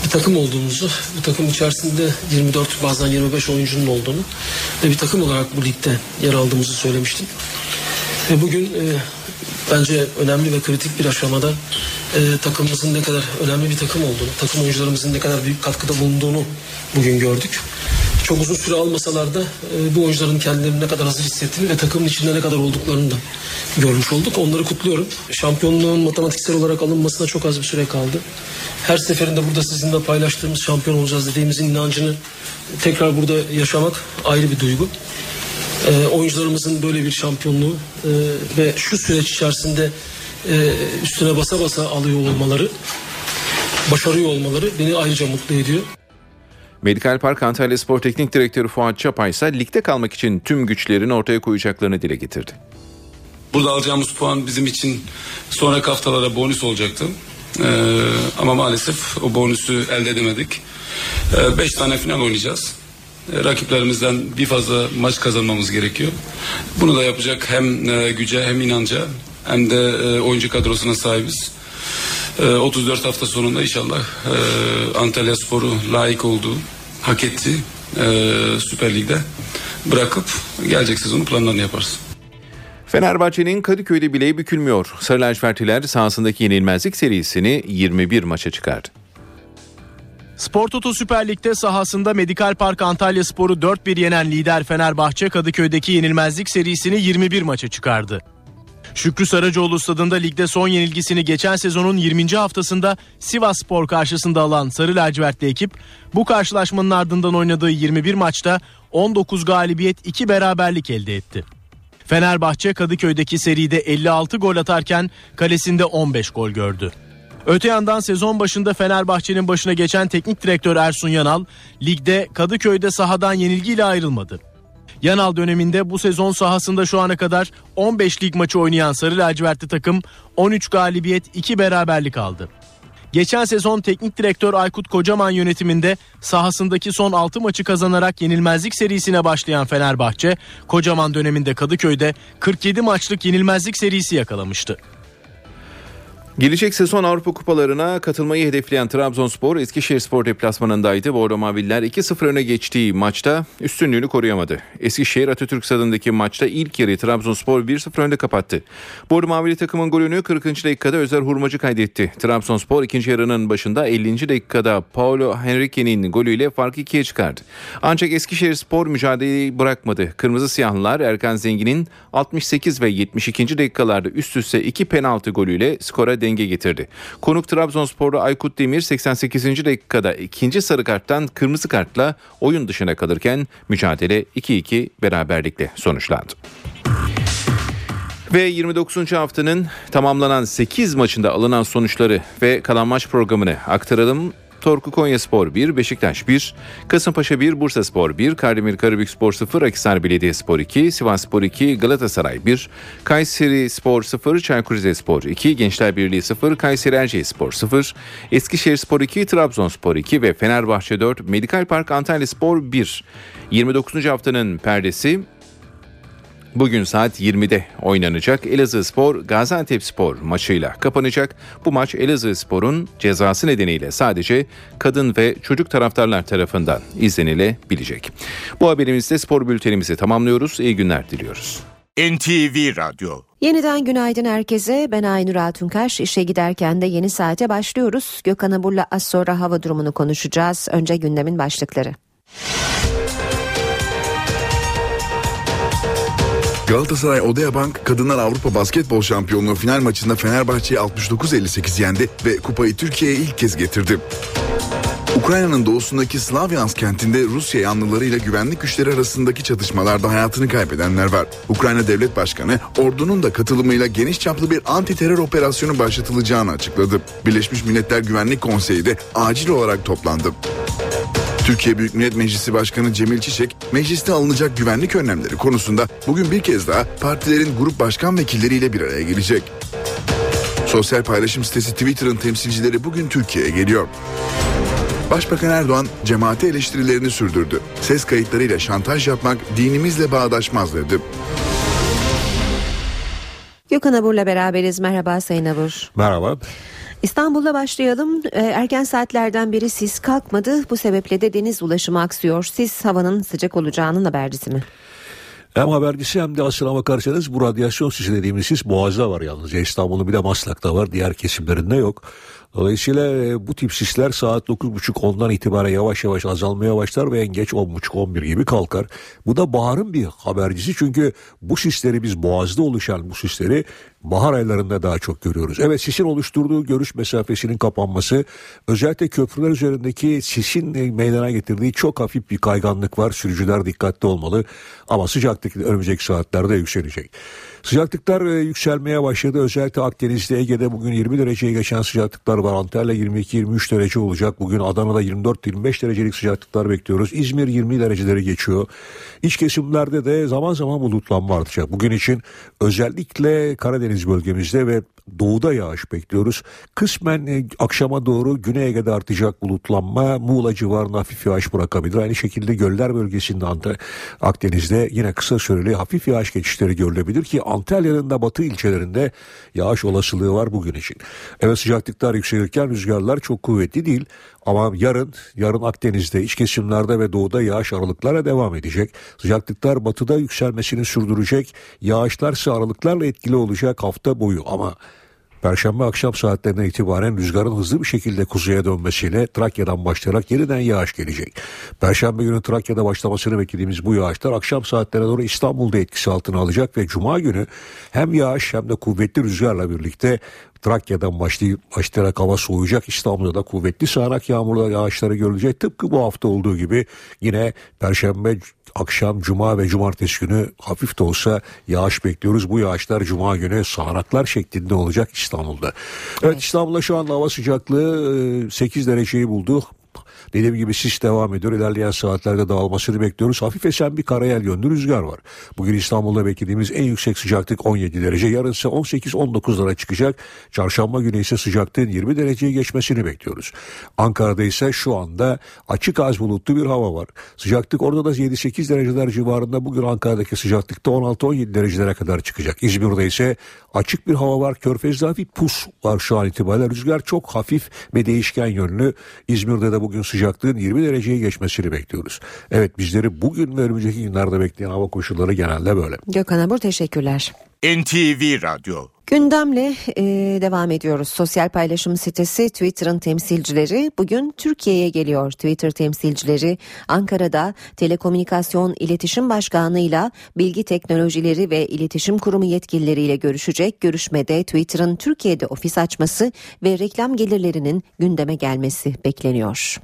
bir takım olduğumuzu, bu takım içerisinde 24 bazen 25 oyuncunun olduğunu ve bir takım olarak bu ligde yer aldığımızı söylemiştim. Ve bugün e, bence önemli ve kritik bir aşamada e, takımımızın ne kadar önemli bir takım olduğunu, takım oyuncularımızın ne kadar büyük katkıda bulunduğunu bugün gördük. Çok uzun süre almasalar da e, bu oyuncuların kendilerini ne kadar hazır hissettiğini ve takımın içinde ne kadar olduklarını da görmüş olduk. Onları kutluyorum. Şampiyonluğun matematiksel olarak alınmasına çok az bir süre kaldı. Her seferinde burada sizinle paylaştığımız şampiyon olacağız dediğimizin inancını tekrar burada yaşamak ayrı bir duygu. E, oyuncularımızın böyle bir şampiyonluğu e, ve şu süreç içerisinde e, üstüne basa basa alıyor olmaları, başarıyor olmaları beni ayrıca mutlu ediyor. Medikal Park Antalya Spor Teknik Direktörü Fuat Çapay ise ligde kalmak için tüm güçlerini ortaya koyacaklarını dile getirdi. Burada alacağımız puan bizim için sonraki haftalara bonus olacaktı. Ee, ama maalesef o bonusu elde edemedik. 5 ee, tane final oynayacağız. Ee, rakiplerimizden bir fazla maç kazanmamız gerekiyor. Bunu da yapacak hem e, güce hem inanca hem de e, oyuncu kadrosuna sahibiz. 34 hafta sonunda inşallah e, Antalya Sporu layık olduğu, hak ettiği e, Süper Lig'de bırakıp gelecek sezonun planlarını yaparız. Fenerbahçe'nin Kadıköy'de bileği bükülmüyor. Sarı lacivertliler sahasındaki yenilmezlik serisini 21 maça çıkardı. Spor Toto Süper Lig'de sahasında Medikal Park Antalya Sporu 4-1 yenen lider Fenerbahçe Kadıköy'deki yenilmezlik serisini 21 maça çıkardı. Şükrü Saracoğlu stadında ligde son yenilgisini geçen sezonun 20. haftasında Sivas Spor karşısında alan Sarı Lacivertli ekip bu karşılaşmanın ardından oynadığı 21 maçta 19 galibiyet 2 beraberlik elde etti. Fenerbahçe Kadıköy'deki seride 56 gol atarken kalesinde 15 gol gördü. Öte yandan sezon başında Fenerbahçe'nin başına geçen teknik direktör Ersun Yanal ligde Kadıköy'de sahadan yenilgiyle ayrılmadı. Yanal döneminde bu sezon sahasında şu ana kadar 15 lig maçı oynayan Sarı Lacivertli takım 13 galibiyet 2 beraberlik aldı. Geçen sezon teknik direktör Aykut Kocaman yönetiminde sahasındaki son 6 maçı kazanarak yenilmezlik serisine başlayan Fenerbahçe, Kocaman döneminde Kadıköy'de 47 maçlık yenilmezlik serisi yakalamıştı. Gelecek sezon Avrupa Kupalarına katılmayı hedefleyen Trabzonspor Eskişehirspor deplasmanındaydı. Bordo Maviller 2-0 öne geçtiği maçta üstünlüğünü koruyamadı. Eskişehir Atatürk Stadı'ndaki maçta ilk yarı Trabzonspor 1-0 önde kapattı. Bordo Mavili takımın golünü 40. dakikada Özer Hurmacı kaydetti. Trabzonspor ikinci yarının başında 50. dakikada Paulo Henrique'nin golüyle farkı ikiye çıkardı. Ancak Eskişehirspor mücadeleyi bırakmadı. Kırmızı Siyahlılar Erkan Zengin'in 68 ve 72. dakikalarda üst üste iki penaltı golüyle skora denge getirdi. Konuk Trabzonsporlu Aykut Demir 88. dakikada ikinci sarı karttan kırmızı kartla oyun dışına kalırken mücadele 2-2 beraberlikle sonuçlandı. Ve 29. haftanın tamamlanan 8 maçında alınan sonuçları ve kalan maç programını aktaralım. Torku Konyaspor 1, Beşiktaş 1, Kasımpaşa 1, Bursaspor 1, Kardemir Karabükspor 0, Akhisar Belediyespor 2, Sivasspor 2, Galatasaray 1, Kayseri Spor 0, Çaykur Rizespor 2, Gençler Birliği 0, Kayseri Erciyesspor 0, Eskişehirspor 2, Trabzonspor 2 ve Fenerbahçe 4, Medikal Park Antalyaspor 1. 29. haftanın perdesi Bugün saat 20'de oynanacak Elazığ Spor Gaziantep Spor maçıyla kapanacak. Bu maç Elazığ Spor'un cezası nedeniyle sadece kadın ve çocuk taraftarlar tarafından izlenilebilecek. Bu haberimizde spor bültenimizi tamamlıyoruz. İyi günler diliyoruz. NTV Radyo Yeniden günaydın herkese. Ben Aynur Altunkaş. İşe giderken de yeni saate başlıyoruz. Gökhan Abur'la az sonra hava durumunu konuşacağız. Önce gündemin başlıkları. Galatasaray Odea Bank Kadınlar Avrupa Basketbol Şampiyonluğu final maçında Fenerbahçe'yi 69-58 yendi ve kupayı Türkiye'ye ilk kez getirdi. Ukrayna'nın doğusundaki Slavyansk kentinde Rusya yanlılarıyla güvenlik güçleri arasındaki çatışmalarda hayatını kaybedenler var. Ukrayna Devlet Başkanı ordunun da katılımıyla geniş çaplı bir anti terör operasyonu başlatılacağını açıkladı. Birleşmiş Milletler Güvenlik Konseyi de acil olarak toplandı. Türkiye Büyük Millet Meclisi Başkanı Cemil Çiçek, mecliste alınacak güvenlik önlemleri konusunda bugün bir kez daha partilerin grup başkan vekilleriyle bir araya gelecek. Sosyal paylaşım sitesi Twitter'ın temsilcileri bugün Türkiye'ye geliyor. Başbakan Erdoğan cemaati eleştirilerini sürdürdü. Ses kayıtlarıyla şantaj yapmak dinimizle bağdaşmaz dedi. Gökhan Abur'la beraberiz. Merhaba Sayın Abur. Merhaba. İstanbul'da başlayalım. Ee, erken saatlerden beri sis kalkmadı. Bu sebeple de deniz ulaşımı aksıyor. Sis havanın sıcak olacağının habercisi mi? Hem habercisi hem de aslına bakarsanız bu radyasyon sisi dediğimiz sis Boğaz'da var yalnızca. İstanbul'un bir de Maslak'ta var. Diğer kesimlerinde yok. Dolayısıyla e, bu tip sisler saat 9.30-10'dan itibaren yavaş yavaş azalmaya başlar ve en geç 10.30-11 gibi kalkar. Bu da baharın bir habercisi çünkü bu sisleri biz boğazda oluşan bu sisleri bahar aylarında daha çok görüyoruz. Evet sisin oluşturduğu görüş mesafesinin kapanması özellikle köprüler üzerindeki sisin e, meydana getirdiği çok hafif bir kayganlık var. Sürücüler dikkatli olmalı ama sıcaklık önümüzdeki saatlerde yükselecek. Sıcaklıklar e, yükselmeye başladı. Özellikle Akdeniz'de Ege'de bugün 20 dereceye geçen sıcaklıklar var. Antalya 22-23 derece olacak. Bugün Adana'da 24-25 derecelik sıcaklıklar bekliyoruz. İzmir 20 dereceleri geçiyor. İç kesimlerde de zaman zaman bulutlanma artacak. Bugün için özellikle Karadeniz bölgemizde ve doğuda yağış bekliyoruz. Kısmen e, akşama doğru Güney Ege'de artacak bulutlanma Muğla civarında hafif yağış bırakabilir. Aynı şekilde göller bölgesinde Akdeniz'de yine kısa süreli hafif yağış geçişleri görülebilir ki Antalya'nın da batı ilçelerinde yağış olasılığı var bugün için. Evet sıcaklıklar yükselirken rüzgarlar çok kuvvetli değil ama yarın yarın Akdeniz'de iç kesimlerde ve doğuda yağış aralıklarla devam edecek. Sıcaklıklar batıda yükselmesini sürdürecek. Yağışlar ise aralıklarla etkili olacak hafta boyu ama Perşembe akşam saatlerine itibaren rüzgarın hızlı bir şekilde kuzeye dönmesiyle Trakya'dan başlayarak yeniden yağış gelecek. Perşembe günü Trakya'da başlamasını beklediğimiz bu yağışlar akşam saatlerine doğru İstanbul'da etkisi altına alacak ve Cuma günü hem yağış hem de kuvvetli rüzgarla birlikte Trakya'dan başlayıp başlayarak hava soğuyacak. İstanbul'da da kuvvetli sağanak yağmurlar yağışları görülecek. Tıpkı bu hafta olduğu gibi yine Perşembe akşam cuma ve cumartesi günü hafif de olsa yağış bekliyoruz. Bu yağışlar cuma günü sağanaklar şeklinde olacak İstanbul'da. Evet İstanbul'da şu anda hava sıcaklığı 8 dereceyi buldu. Dediğim gibi sis devam ediyor. İlerleyen saatlerde dağılmasını bekliyoruz. Hafif esen bir karayel yönlü rüzgar var. Bugün İstanbul'da beklediğimiz en yüksek sıcaklık 17 derece. Yarın ise 18-19'lara çıkacak. Çarşamba günü ise sıcaklığın 20 dereceye geçmesini bekliyoruz. Ankara'da ise şu anda açık az bulutlu bir hava var. Sıcaklık orada da 7-8 dereceler civarında. Bugün Ankara'daki sıcaklıkta 16-17 derecelere kadar çıkacak. İzmir'de ise açık bir hava var. Körfez'de hafif pus var şu an itibariyle. Rüzgar çok hafif ve değişken yönlü. İzmir'de de bugün sıcaklığın 20 dereceye geçmesini bekliyoruz. Evet bizleri bugün ve önümüzdeki günlerde bekleyen hava koşulları genelde böyle. Gökhan Abur teşekkürler. NTV Radyo Gündemle e, devam ediyoruz. Sosyal paylaşım sitesi Twitter'ın temsilcileri bugün Türkiye'ye geliyor. Twitter temsilcileri Ankara'da Telekomünikasyon İletişim Başkanı ile Bilgi Teknolojileri ve İletişim Kurumu yetkilileriyle görüşecek. Görüşmede Twitter'ın Türkiye'de ofis açması ve reklam gelirlerinin gündeme gelmesi bekleniyor.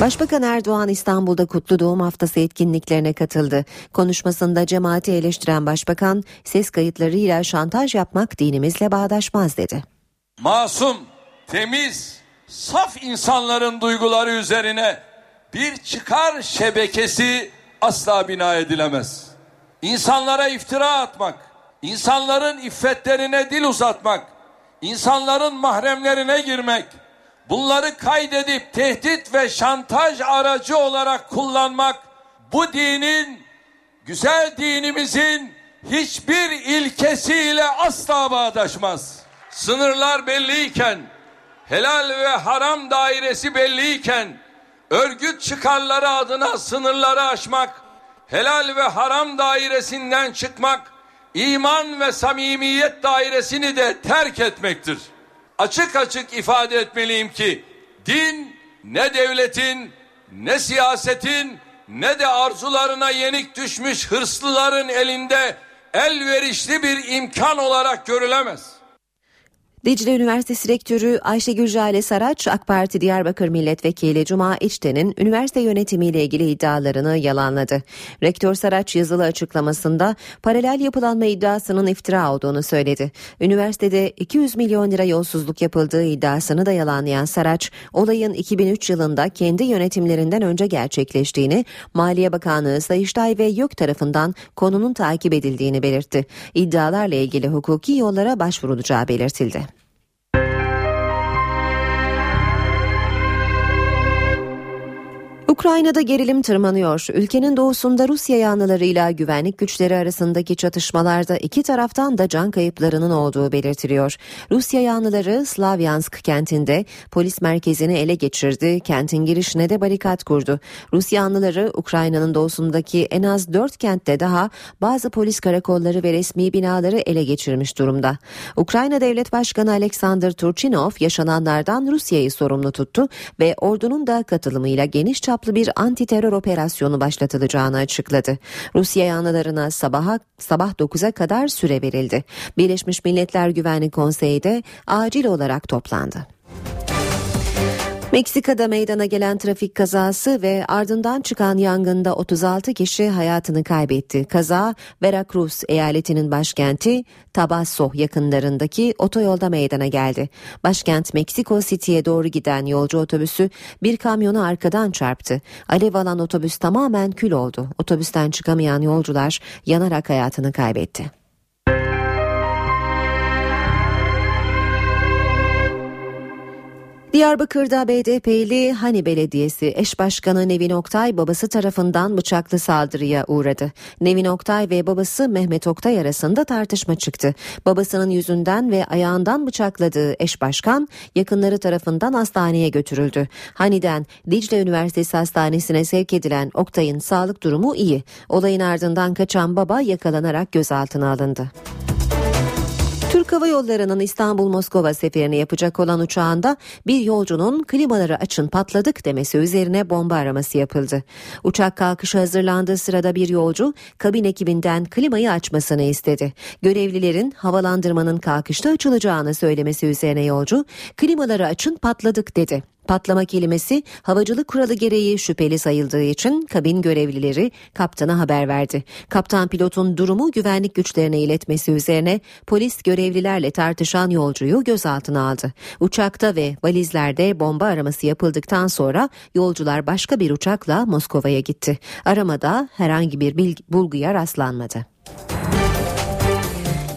Başbakan Erdoğan İstanbul'da Kutlu Doğum Haftası etkinliklerine katıldı. Konuşmasında cemaati eleştiren başbakan ses kayıtlarıyla şantaj yapmak dinimizle bağdaşmaz dedi. Masum, temiz, saf insanların duyguları üzerine bir çıkar şebekesi asla bina edilemez. İnsanlara iftira atmak, insanların iffetlerine dil uzatmak, insanların mahremlerine girmek, bunları kaydedip tehdit ve şantaj aracı olarak kullanmak bu dinin güzel dinimizin hiçbir ilkesiyle asla bağdaşmaz. Sınırlar belliyken, helal ve haram dairesi belliyken örgüt çıkarları adına sınırları aşmak, helal ve haram dairesinden çıkmak, iman ve samimiyet dairesini de terk etmektir açık açık ifade etmeliyim ki din ne devletin ne siyasetin ne de arzularına yenik düşmüş hırslıların elinde elverişli bir imkan olarak görülemez. Dicle Üniversitesi Rektörü Ayşegül Jale Saraç, AK Parti Diyarbakır Milletvekili Cuma İçten'in üniversite yönetimiyle ilgili iddialarını yalanladı. Rektör Saraç yazılı açıklamasında paralel yapılanma iddiasının iftira olduğunu söyledi. Üniversitede 200 milyon lira yolsuzluk yapıldığı iddiasını da yalanlayan Saraç, olayın 2003 yılında kendi yönetimlerinden önce gerçekleştiğini, Maliye Bakanlığı, Sayıştay ve YÖK tarafından konunun takip edildiğini belirtti. İddialarla ilgili hukuki yollara başvurulacağı belirtildi. Ukrayna'da gerilim tırmanıyor. Ülkenin doğusunda Rusya yanlılarıyla güvenlik güçleri arasındaki çatışmalarda iki taraftan da can kayıplarının olduğu belirtiliyor. Rusya yanlıları Slavyansk kentinde polis merkezini ele geçirdi. Kentin girişine de barikat kurdu. Rus yanlıları Ukrayna'nın doğusundaki en az dört kentte daha bazı polis karakolları ve resmi binaları ele geçirmiş durumda. Ukrayna Devlet Başkanı Alexander Turchinov yaşananlardan Rusya'yı sorumlu tuttu ve ordunun da katılımıyla geniş çaplı çaplı bir anti terör operasyonu başlatılacağını açıkladı. Rusya yanlılarına sabaha sabah 9'a kadar süre verildi. Birleşmiş Milletler Güvenlik Konseyi de acil olarak toplandı. Meksika'da meydana gelen trafik kazası ve ardından çıkan yangında 36 kişi hayatını kaybetti. Kaza Veracruz eyaletinin başkenti Tabasso yakınlarındaki otoyolda meydana geldi. Başkent Meksiko City'ye doğru giden yolcu otobüsü bir kamyonu arkadan çarptı. Alev alan otobüs tamamen kül oldu. Otobüsten çıkamayan yolcular yanarak hayatını kaybetti. Diyarbakır'da BDP'li Hani Belediyesi eş başkanı Nevin Oktay babası tarafından bıçaklı saldırıya uğradı. Nevin Oktay ve babası Mehmet Oktay arasında tartışma çıktı. Babasının yüzünden ve ayağından bıçakladığı eş başkan yakınları tarafından hastaneye götürüldü. Hani'den Dicle Üniversitesi Hastanesi'ne sevk edilen Oktay'ın sağlık durumu iyi. Olayın ardından kaçan baba yakalanarak gözaltına alındı. Türk Hava Yolları'nın İstanbul-Moskova seferini yapacak olan uçağında bir yolcunun klimaları açın patladık demesi üzerine bomba araması yapıldı. Uçak kalkışı hazırlandığı sırada bir yolcu kabin ekibinden klimayı açmasını istedi. Görevlilerin havalandırmanın kalkışta açılacağını söylemesi üzerine yolcu klimaları açın patladık dedi. Patlama kelimesi havacılık kuralı gereği şüpheli sayıldığı için kabin görevlileri kaptana haber verdi. Kaptan pilotun durumu güvenlik güçlerine iletmesi üzerine polis görevlilerle tartışan yolcuyu gözaltına aldı. Uçakta ve valizlerde bomba araması yapıldıktan sonra yolcular başka bir uçakla Moskova'ya gitti. Aramada herhangi bir bulguya rastlanmadı.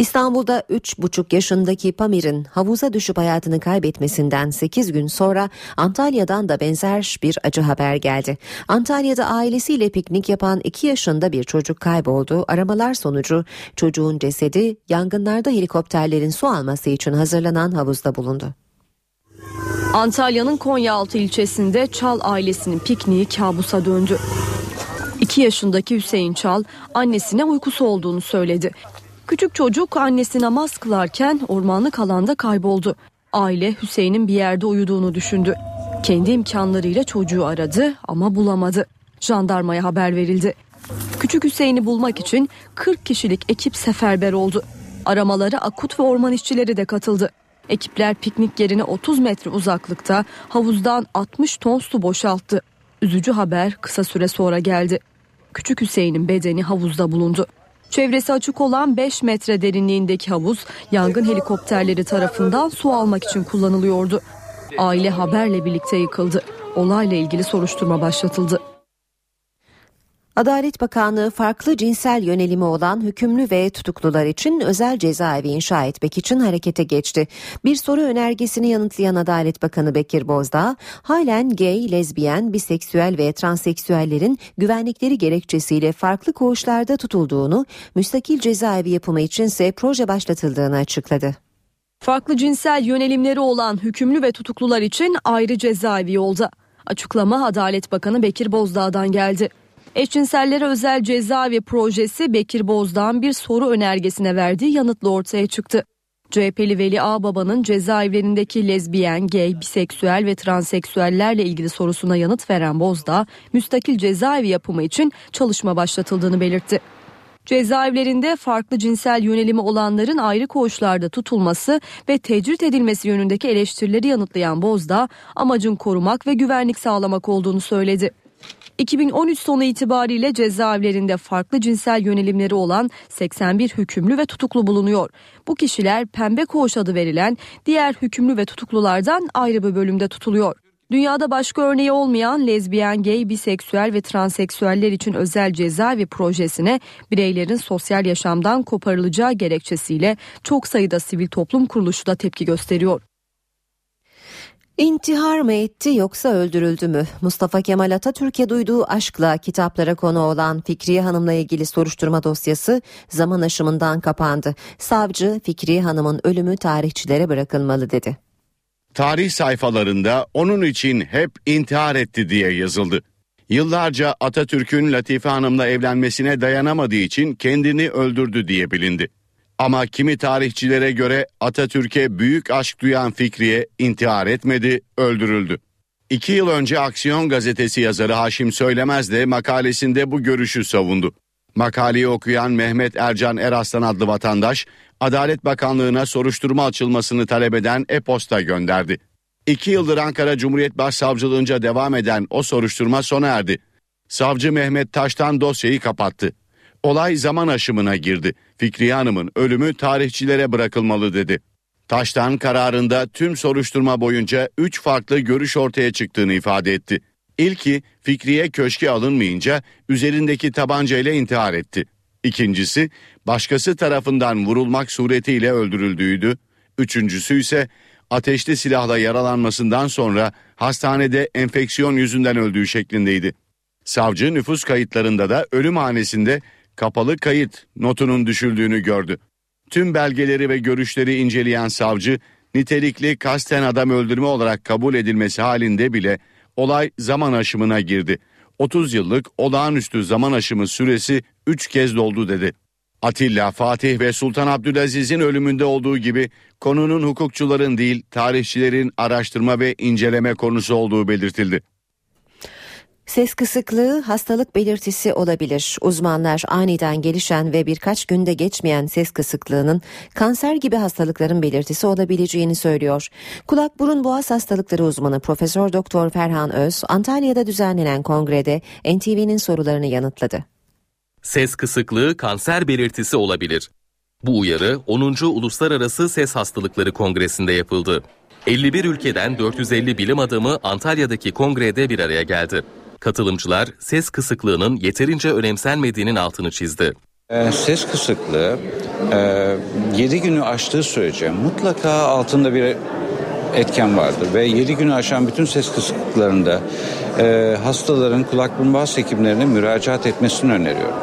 İstanbul'da 3,5 yaşındaki Pamir'in havuza düşüp hayatını kaybetmesinden 8 gün sonra Antalya'dan da benzer bir acı haber geldi. Antalya'da ailesiyle piknik yapan 2 yaşında bir çocuk kayboldu. Aramalar sonucu çocuğun cesedi yangınlarda helikopterlerin su alması için hazırlanan havuzda bulundu. Antalya'nın Konyaaltı ilçesinde Çal ailesinin pikniği kabusa döndü. 2 yaşındaki Hüseyin Çal annesine uykusu olduğunu söyledi. Küçük çocuk annesi namaz kılarken ormanlık alanda kayboldu. Aile Hüseyin'in bir yerde uyuduğunu düşündü. Kendi imkanlarıyla çocuğu aradı ama bulamadı. Jandarmaya haber verildi. Küçük Hüseyin'i bulmak için 40 kişilik ekip seferber oldu. Aramaları akut ve orman işçileri de katıldı. Ekipler piknik yerine 30 metre uzaklıkta havuzdan 60 ton su boşalttı. Üzücü haber kısa süre sonra geldi. Küçük Hüseyin'in bedeni havuzda bulundu. Çevresi açık olan 5 metre derinliğindeki havuz yangın helikopterleri tarafından su almak için kullanılıyordu. Aile haberle birlikte yıkıldı. Olayla ilgili soruşturma başlatıldı. Adalet Bakanlığı farklı cinsel yönelimi olan hükümlü ve tutuklular için özel cezaevi inşa etmek için harekete geçti. Bir soru önergesini yanıtlayan Adalet Bakanı Bekir Bozdağ, halen gay, lezbiyen, biseksüel ve transseksüellerin güvenlikleri gerekçesiyle farklı koğuşlarda tutulduğunu, müstakil cezaevi yapımı içinse proje başlatıldığını açıkladı. Farklı cinsel yönelimleri olan hükümlü ve tutuklular için ayrı cezaevi yolda. Açıklama Adalet Bakanı Bekir Bozdağ'dan geldi. Eşcinsellere özel cezaevi projesi Bekir Bozdağ'ın bir soru önergesine verdiği yanıtla ortaya çıktı. CHP'li Veli Ağbaba'nın cezaevlerindeki lezbiyen, gay, biseksüel ve transseksüellerle ilgili sorusuna yanıt veren Bozdağ, müstakil cezaevi yapımı için çalışma başlatıldığını belirtti. Cezaevlerinde farklı cinsel yönelimi olanların ayrı koğuşlarda tutulması ve tecrit edilmesi yönündeki eleştirileri yanıtlayan Bozdağ, amacın korumak ve güvenlik sağlamak olduğunu söyledi. 2013 sonu itibariyle cezaevlerinde farklı cinsel yönelimleri olan 81 hükümlü ve tutuklu bulunuyor. Bu kişiler pembe koğuş adı verilen diğer hükümlü ve tutuklulardan ayrı bir bölümde tutuluyor. Dünyada başka örneği olmayan lezbiyen, gay, biseksüel ve transseksüeller için özel cezaevi projesine bireylerin sosyal yaşamdan koparılacağı gerekçesiyle çok sayıda sivil toplum kuruluşu da tepki gösteriyor. İntihar mı etti yoksa öldürüldü mü? Mustafa Kemal Atatürk'e duyduğu aşkla kitaplara konu olan Fikriye Hanım'la ilgili soruşturma dosyası zaman aşımından kapandı. Savcı Fikriye Hanım'ın ölümü tarihçilere bırakılmalı dedi. Tarih sayfalarında onun için hep intihar etti diye yazıldı. Yıllarca Atatürk'ün Latife Hanım'la evlenmesine dayanamadığı için kendini öldürdü diye bilindi. Ama kimi tarihçilere göre Atatürk'e büyük aşk duyan Fikriye intihar etmedi, öldürüldü. İki yıl önce Aksiyon gazetesi yazarı Haşim Söylemez de makalesinde bu görüşü savundu. Makaleyi okuyan Mehmet Ercan Eraslan adlı vatandaş, Adalet Bakanlığı'na soruşturma açılmasını talep eden e-posta gönderdi. İki yıldır Ankara Cumhuriyet Başsavcılığınca devam eden o soruşturma sona erdi. Savcı Mehmet Taş'tan dosyayı kapattı. Olay zaman aşımına girdi. Fikriye Hanım'ın ölümü tarihçilere bırakılmalı dedi. Taştan kararında tüm soruşturma boyunca 3 farklı görüş ortaya çıktığını ifade etti. İlki Fikriye köşke alınmayınca üzerindeki tabancayla intihar etti. İkincisi başkası tarafından vurulmak suretiyle öldürüldüğüydü. Üçüncüsü ise ateşli silahla yaralanmasından sonra hastanede enfeksiyon yüzünden öldüğü şeklindeydi. Savcı nüfus kayıtlarında da ölüm hanesinde kapalı kayıt notunun düşüldüğünü gördü. Tüm belgeleri ve görüşleri inceleyen savcı nitelikli kasten adam öldürme olarak kabul edilmesi halinde bile olay zaman aşımına girdi. 30 yıllık olağanüstü zaman aşımı süresi 3 kez doldu dedi. Atilla, Fatih ve Sultan Abdülaziz'in ölümünde olduğu gibi konunun hukukçuların değil tarihçilerin araştırma ve inceleme konusu olduğu belirtildi. Ses kısıklığı hastalık belirtisi olabilir. Uzmanlar aniden gelişen ve birkaç günde geçmeyen ses kısıklığının kanser gibi hastalıkların belirtisi olabileceğini söylüyor. Kulak burun boğaz hastalıkları uzmanı Profesör Doktor Ferhan Öz Antalya'da düzenlenen kongrede NTV'nin sorularını yanıtladı. Ses kısıklığı kanser belirtisi olabilir. Bu uyarı 10. Uluslararası Ses Hastalıkları Kongresi'nde yapıldı. 51 ülkeden 450 bilim adamı Antalya'daki kongrede bir araya geldi. Katılımcılar ses kısıklığının yeterince önemsenmediğinin altını çizdi. Ee, ses kısıklığı e, 7 günü aştığı sürece mutlaka altında bir etken vardır ve 7 günü aşan bütün ses kısıklıklarında e, hastaların kulak burun boğaz hekimlerine müracaat etmesini öneriyorum.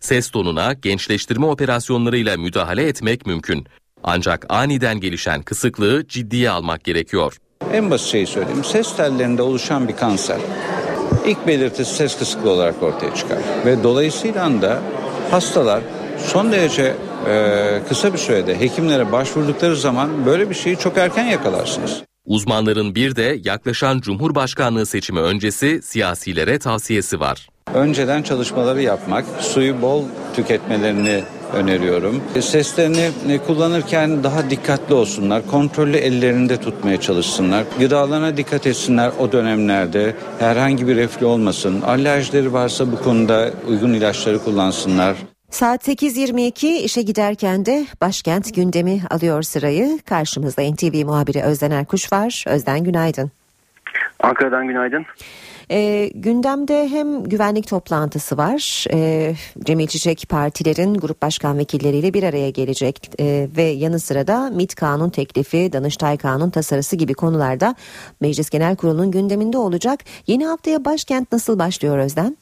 Ses tonuna gençleştirme operasyonlarıyla müdahale etmek mümkün. Ancak aniden gelişen kısıklığı ciddiye almak gerekiyor. En basit şeyi söyleyeyim. Ses tellerinde oluşan bir kanser ilk belirtisi ses kısıklığı olarak ortaya çıkar. Ve dolayısıyla da hastalar son derece e, kısa bir sürede hekimlere başvurdukları zaman böyle bir şeyi çok erken yakalarsınız. Uzmanların bir de yaklaşan Cumhurbaşkanlığı seçimi öncesi siyasilere tavsiyesi var. Önceden çalışmaları yapmak, suyu bol tüketmelerini öneriyorum. Seslerini e, kullanırken daha dikkatli olsunlar. Kontrollü ellerinde tutmaya çalışsınlar. Gıdalarına dikkat etsinler o dönemlerde. Herhangi bir reflü olmasın. Alerjileri varsa bu konuda uygun ilaçları kullansınlar. Saat 8.22 işe giderken de başkent gündemi alıyor sırayı. Karşımızda NTV muhabiri Özden Erkuş var. Özden günaydın. Ankara'dan günaydın. E, gündemde hem güvenlik toplantısı var. E, Cemil Çiçek partilerin grup başkan vekilleriyle bir araya gelecek e, ve yanı sıra da MİT kanun teklifi, Danıştay kanun tasarısı gibi konularda Meclis Genel Kurulu'nun gündeminde olacak. Yeni haftaya başkent nasıl başlıyor Özden?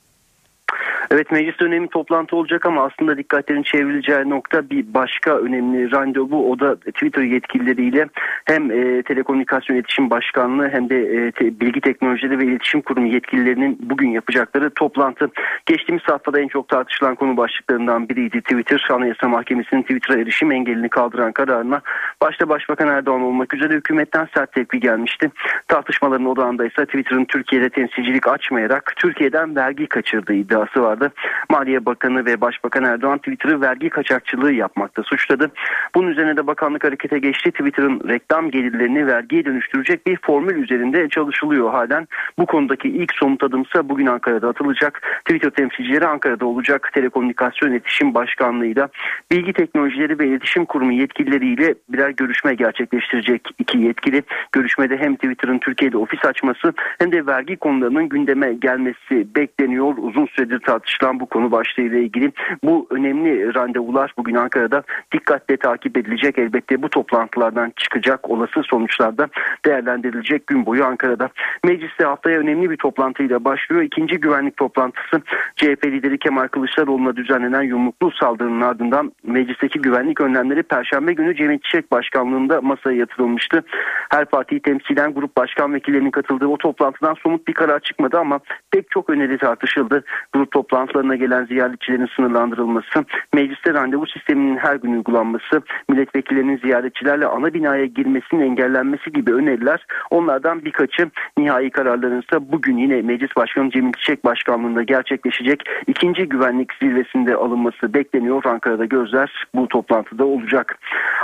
Evet meclis önemli toplantı olacak ama aslında dikkatlerin çevrileceği nokta bir başka önemli randevu. O da Twitter yetkilileriyle hem e, Telekomünikasyon İletişim Başkanlığı hem de e, te, Bilgi Teknolojileri ve İletişim Kurumu yetkililerinin bugün yapacakları toplantı. Geçtiğimiz haftada en çok tartışılan konu başlıklarından biriydi Twitter. Anayasa Mahkemesi'nin Twitter'a erişim engelini kaldıran kararına başta Başbakan Erdoğan olmak üzere hükümetten sert tepki gelmişti. Tartışmaların odağında ise Twitter'ın Türkiye'de temsilcilik açmayarak Türkiye'den vergi kaçırdığı iddiası vardı vardı. Maliye Bakanı ve Başbakan Erdoğan Twitter'ı vergi kaçakçılığı yapmakta suçladı. Bunun üzerine de bakanlık harekete geçti. Twitter'ın reklam gelirlerini vergiye dönüştürecek bir formül üzerinde çalışılıyor halen. Bu konudaki ilk somut adımsa bugün Ankara'da atılacak. Twitter temsilcileri Ankara'da olacak. Telekomünikasyon İletişim Başkanlığı'yla Bilgi Teknolojileri ve İletişim Kurumu yetkilileriyle birer görüşme gerçekleştirecek iki yetkili. Görüşmede hem Twitter'ın Türkiye'de ofis açması hem de vergi konularının gündeme gelmesi bekleniyor. Uzun süredir tartışılıyor tartışılan bu konu başlığıyla ilgili bu önemli randevular bugün Ankara'da dikkatle takip edilecek. Elbette bu toplantılardan çıkacak olası sonuçlarda değerlendirilecek gün boyu Ankara'da. Mecliste haftaya önemli bir toplantıyla başlıyor. İkinci güvenlik toplantısı CHP lideri Kemal Kılıçdaroğlu'na düzenlenen yumruklu saldırının ardından meclisteki güvenlik önlemleri Perşembe günü Cemil Çiçek Başkanlığında masaya yatırılmıştı. Her partiyi temsilen grup başkan vekillerinin katıldığı o toplantıdan somut bir karar çıkmadı ama pek çok öneri tartışıldı. Grup toplantı toplantılarına gelen ziyaretçilerin sınırlandırılması, mecliste randevu sisteminin her gün uygulanması, milletvekillerinin ziyaretçilerle ana binaya girmesinin engellenmesi gibi öneriler onlardan birkaçı nihai kararların ise bugün yine Meclis Başkanı Cemil Çiçek Başkanlığında gerçekleşecek ikinci güvenlik zirvesinde alınması bekleniyor. Ankara'da gözler bu toplantıda olacak.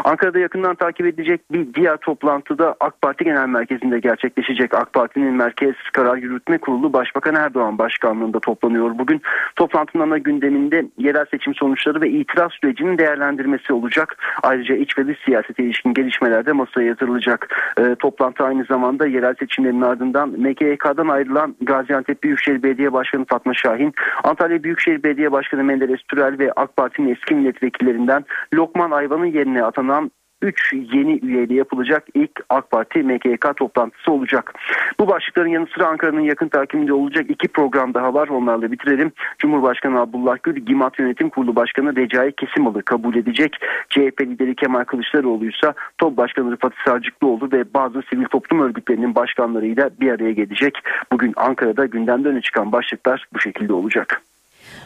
Ankara'da yakından takip edilecek bir diğer toplantıda AK Parti Genel Merkezi'nde gerçekleşecek. AK Parti'nin Merkez Karar Yürütme Kurulu Başbakan Erdoğan Başkanlığında toplanıyor bugün. Toplantının ana gündeminde yerel seçim sonuçları ve itiraz sürecinin değerlendirmesi olacak. Ayrıca iç ve dış siyasete ilişkin gelişmeler de masaya yatırılacak. E, toplantı aynı zamanda yerel seçimlerin ardından MKYK'dan ayrılan Gaziantep Büyükşehir Belediye Başkanı Fatma Şahin, Antalya Büyükşehir Belediye Başkanı Menderes Türel ve AK Parti'nin eski milletvekillerinden Lokman Ayvan'ın yerine atanan 3 yeni üyeyle yapılacak ilk AK Parti MKK toplantısı olacak. Bu başlıkların yanı sıra Ankara'nın yakın takibinde olacak iki program daha var. Onlarla bitirelim. Cumhurbaşkanı Abdullah Gül, GİMAT Yönetim Kurulu Başkanı Recai Kesimalı kabul edecek. CHP lideri Kemal Kılıçdaroğlu ise TOB Başkanı Rıfat Sarcıklıoğlu ve bazı sivil toplum örgütlerinin başkanlarıyla bir araya gelecek. Bugün Ankara'da gündemde öne çıkan başlıklar bu şekilde olacak.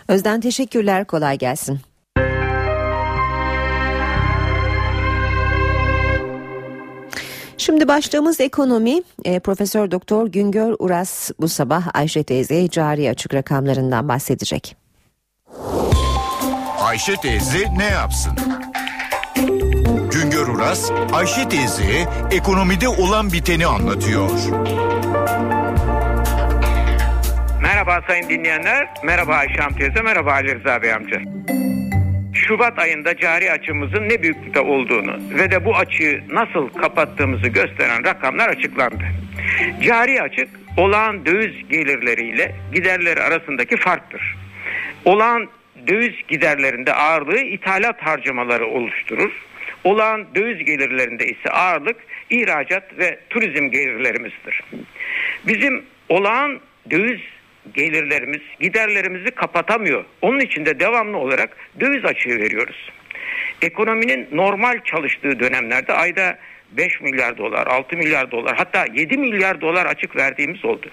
Özden teşekkürler. Kolay gelsin. Şimdi başlığımız ekonomi. E, Profesör Doktor Güngör Uras bu sabah Ayşe teyze cari açık rakamlarından bahsedecek. Ayşe teyze ne yapsın? Güngör Uras, Ayşe teyze ekonomide olan biteni anlatıyor. Merhaba sayın dinleyenler, merhaba Ayşe teyze, merhaba Ali Rıza Bey amca. Şubat ayında cari açımızın ne büyüklükte olduğunu ve de bu açığı nasıl kapattığımızı gösteren rakamlar açıklandı. Cari açık olağan döviz gelirleriyle giderleri arasındaki farktır. Olağan döviz giderlerinde ağırlığı ithalat harcamaları oluşturur. Olağan döviz gelirlerinde ise ağırlık ihracat ve turizm gelirlerimizdir. Bizim olağan döviz gelirlerimiz, giderlerimizi kapatamıyor. Onun için de devamlı olarak döviz açığı veriyoruz. Ekonominin normal çalıştığı dönemlerde ayda 5 milyar dolar, 6 milyar dolar hatta 7 milyar dolar açık verdiğimiz oldu.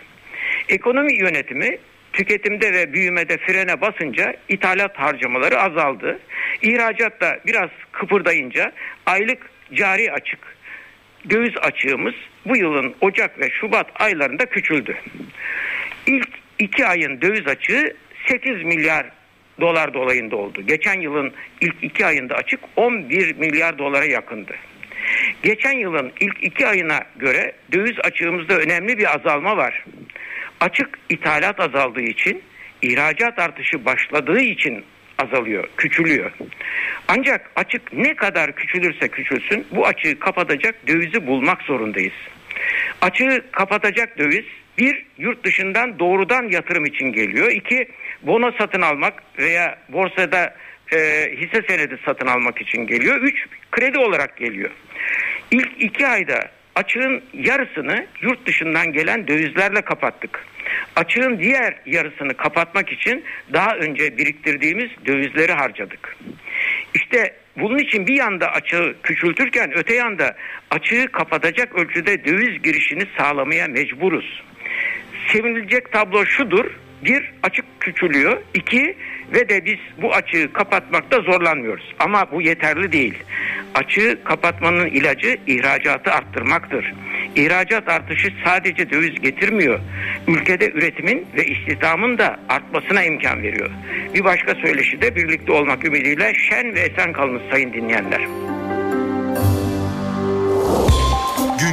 Ekonomi yönetimi tüketimde ve büyümede frene basınca ithalat harcamaları azaldı. İhracat da biraz kıpırdayınca aylık cari açık döviz açığımız bu yılın Ocak ve Şubat aylarında küçüldü. İlk iki ayın döviz açığı 8 milyar dolar dolayında oldu. Geçen yılın ilk iki ayında açık 11 milyar dolara yakındı. Geçen yılın ilk iki ayına göre döviz açığımızda önemli bir azalma var. Açık ithalat azaldığı için, ihracat artışı başladığı için azalıyor, küçülüyor. Ancak açık ne kadar küçülürse küçülsün bu açığı kapatacak dövizi bulmak zorundayız. Açığı kapatacak döviz bir yurt dışından doğrudan yatırım için geliyor. İki bono satın almak veya borsada e, hisse senedi satın almak için geliyor. Üç kredi olarak geliyor. İlk iki ayda açığın yarısını yurt dışından gelen dövizlerle kapattık. Açığın diğer yarısını kapatmak için daha önce biriktirdiğimiz dövizleri harcadık. İşte bunun için bir yanda açığı küçültürken öte yanda açığı kapatacak ölçüde döviz girişini sağlamaya mecburuz. Sevinilecek tablo şudur. Bir, açık küçülüyor. İki, ve de biz bu açığı kapatmakta zorlanmıyoruz. Ama bu yeterli değil. Açığı kapatmanın ilacı ihracatı arttırmaktır. İhracat artışı sadece döviz getirmiyor. Ülkede üretimin ve istihdamın da artmasına imkan veriyor. Bir başka söyleşi de birlikte olmak ümidiyle şen ve esen kalınız sayın dinleyenler.